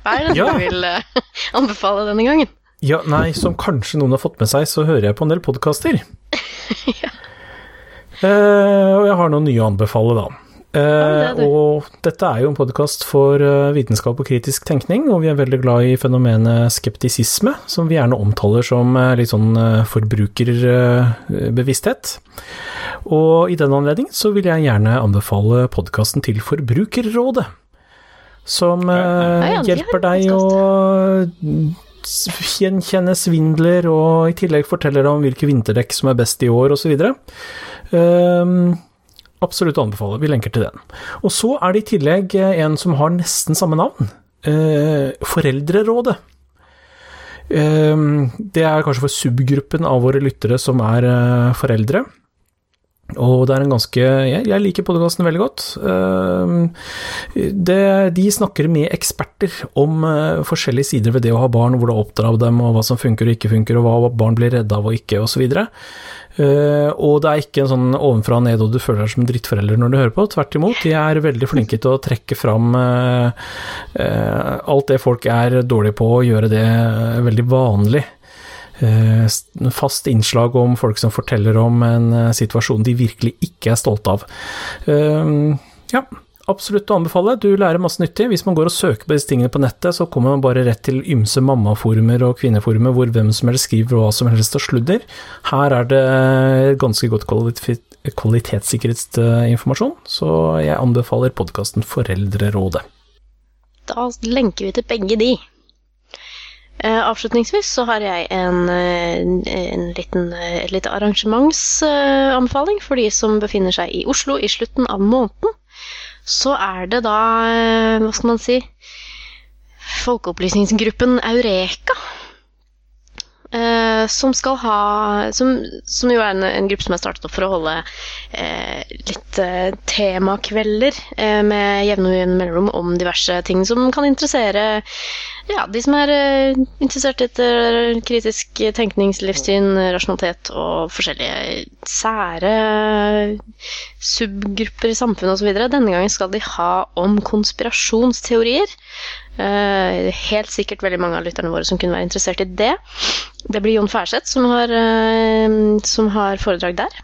hva er det Ja. du vil uh, [LAUGHS] anbefale denne gangen? Ja, nei, som kanskje noen har fått med seg, så hører jeg på en del podkaster. [LAUGHS] Ja. uh, og jeg har noen nye å anbefale, da. Eh, det det. og dette er jo en podkast for eh, vitenskap og kritisk tenkning, og vi er veldig glad i fenomenet skeptisisme, som vi gjerne omtaler som eh, litt sånn forbrukerbevissthet. Og i den anledning så vil jeg gjerne anbefale podkasten til Forbrukerrådet. Som Ja, ja, hjelper deg å gjenkjenne svindler, og i tillegg forteller deg om hvilke vinterdekk som er best i år, osv. Um, absolutt å anbefale. Vi lenker til den. Og så er det i tillegg eh, en som har nesten samme navn. Eh, Foreldrerådet. Eh, det er kanskje for subgruppen av våre lyttere som er eh, foreldre. Og det er en ganske Jeg, jeg liker podkasten veldig godt. Um, det, de snakker med eksperter om uh, forskjellige sider ved det å ha barn, hvordan oppdra dem, og hva som funker og ikke funker, og hva barn blir redde av og ikke, osv. Uh, og det er ikke en sånn ovenfra og ned og du føler deg som en drittforelder når du hører på. Tvert imot, de er veldig flinke til å trekke fram uh, uh, alt det folk er dårlige på, og gjøre det veldig vanlig. Fast innslag om folk som forteller om en situasjon de virkelig ikke er stolte av. Ja, absolutt å anbefale. Du lærer masse nyttig. Hvis man går og søker på disse tingene på nettet, så kommer man bare rett til ymse mammaforumer og kvinneforumer hvor hvem som helst skriver hva som helst av sludder. Her er det ganske godt kvalitet, kvalitetssikret eh, informasjon, så jeg anbefaler podkasten Foreldrerådet. Da lenker vi til begge de. Eh, avslutningsvis så har jeg en, eh, en liten, eh, et lite arrangementsanbefaling for de som befinner seg i Oslo i slutten av måneden. Så er det da, eh, hva skal man si, folkeopplysningsgruppen Eureka. Eh, som skal ha Som, som jo er en, en, gruppe som er startet opp for å holde eh, litt eh, temakvelder eh, med jevne og jevne mellomrom om diverse ting som kan interessere ja, de som er eh, interessert etter kritisk tenkningslivssyn, rasjonalitet og forskjellige sære subgrupper i samfunnet osv. Denne gangen skal de ha om konspirasjonsteorier. Uh, helt sikkert veldig mange av lytterne våre som kunne være interessert i det. Det blir Jon Færseth som uh, som har foredrag der.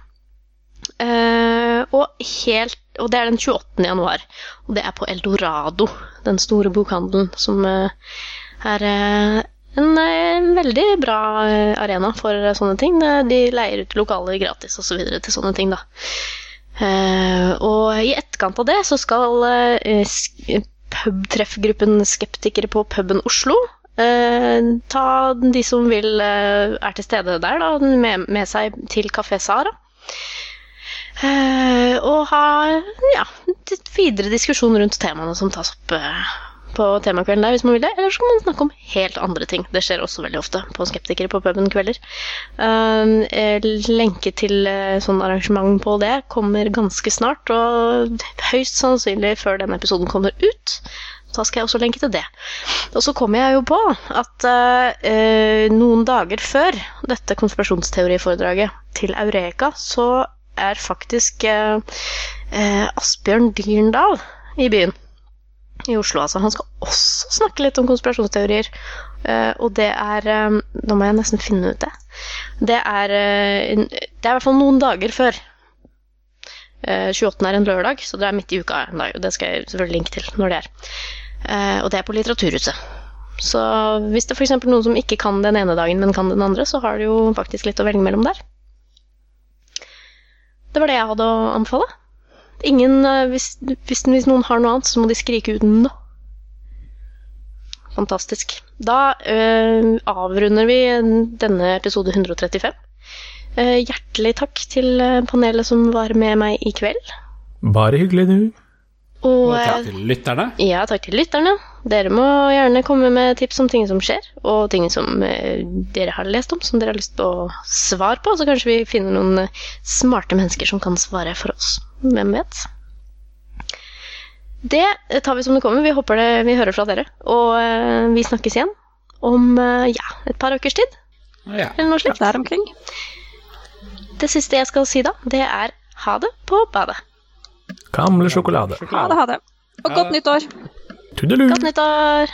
Uh, og, helt, og, det er den 28. januar. Og det er på Eldorado, den store bokhandelen som er en, veldig bra arena for sånne ting. De leier ut lokaler gratis osv. Til sånne ting, da. og i etterkant av det så skal pubtreffgruppen Skeptikere på puben Oslo. Eh, ta de som vil eh, er til stede der, da, med, med seg til Kafé Sara. Eh, og ha ja, videre diskusjon rundt temaene som tas opp eh, på temakvelden der, hvis man vil det. Eller så kan man snakke om helt andre ting. Det skjer også veldig ofte på Skeptikere på puben kvelder. Uh, lenke til uh, sånn arrangement på det kommer ganske snart, og høyst sannsynlig før denne episoden kommer ut. Da skal jeg også lenke til det. Og så kommer jeg jo på at uh, noen dager før dette konspirasjonsteoriforedraget til Eureka, så er faktisk Asbjørn Dyrendal i byen i Oslo. Altså. Han skal også snakke litt om konspirasjonsteorier. Uh, og det er um, Nå må jeg nesten finne ut det. Det er, uh, det er i hvert fall noen dager før. Uh, 28. er en lørdag, så det er midt i uka. en dag. Og Det skal jeg selvfølgelig linke til når det er. og det er på Litteraturhuset. Så hvis det f.eks. noen som ikke kan den ene dagen, men kan den andre, så har du jo faktisk litt å velge mellom der. Det var det jeg hadde å anbefale. Ingen, eh, hvis, hvis, hvis, noen har noe annet, så må de skrike ut 'nå'. Fantastisk. Da øh, avrunder vi denne episode 135. Uh, hjertelig takk til panelet som var med meg i kveld. Bare hyggelig, du. Og, og takk til lytterne. Ja, takk til lytterne. Dere må gjerne komme med tips om ting som skjer, og ting som uh, dere har lest om, som dere har lyst på svar på. Så kanskje vi finner noen smarte mennesker som kan svare for oss. Hvem vet? Det tar vi som det kommer. Vi håper det, vi hører fra dere. Og uh, vi snakkes igjen om uh, ja, et par ukers tid. Ja. Eller noe slikt. Der omkring. Det siste jeg skal si da, det er ha det på badet. Gamle sjokolade. Ha det, ha det. Og godt nyttår. Tudelu. Godt nyttår.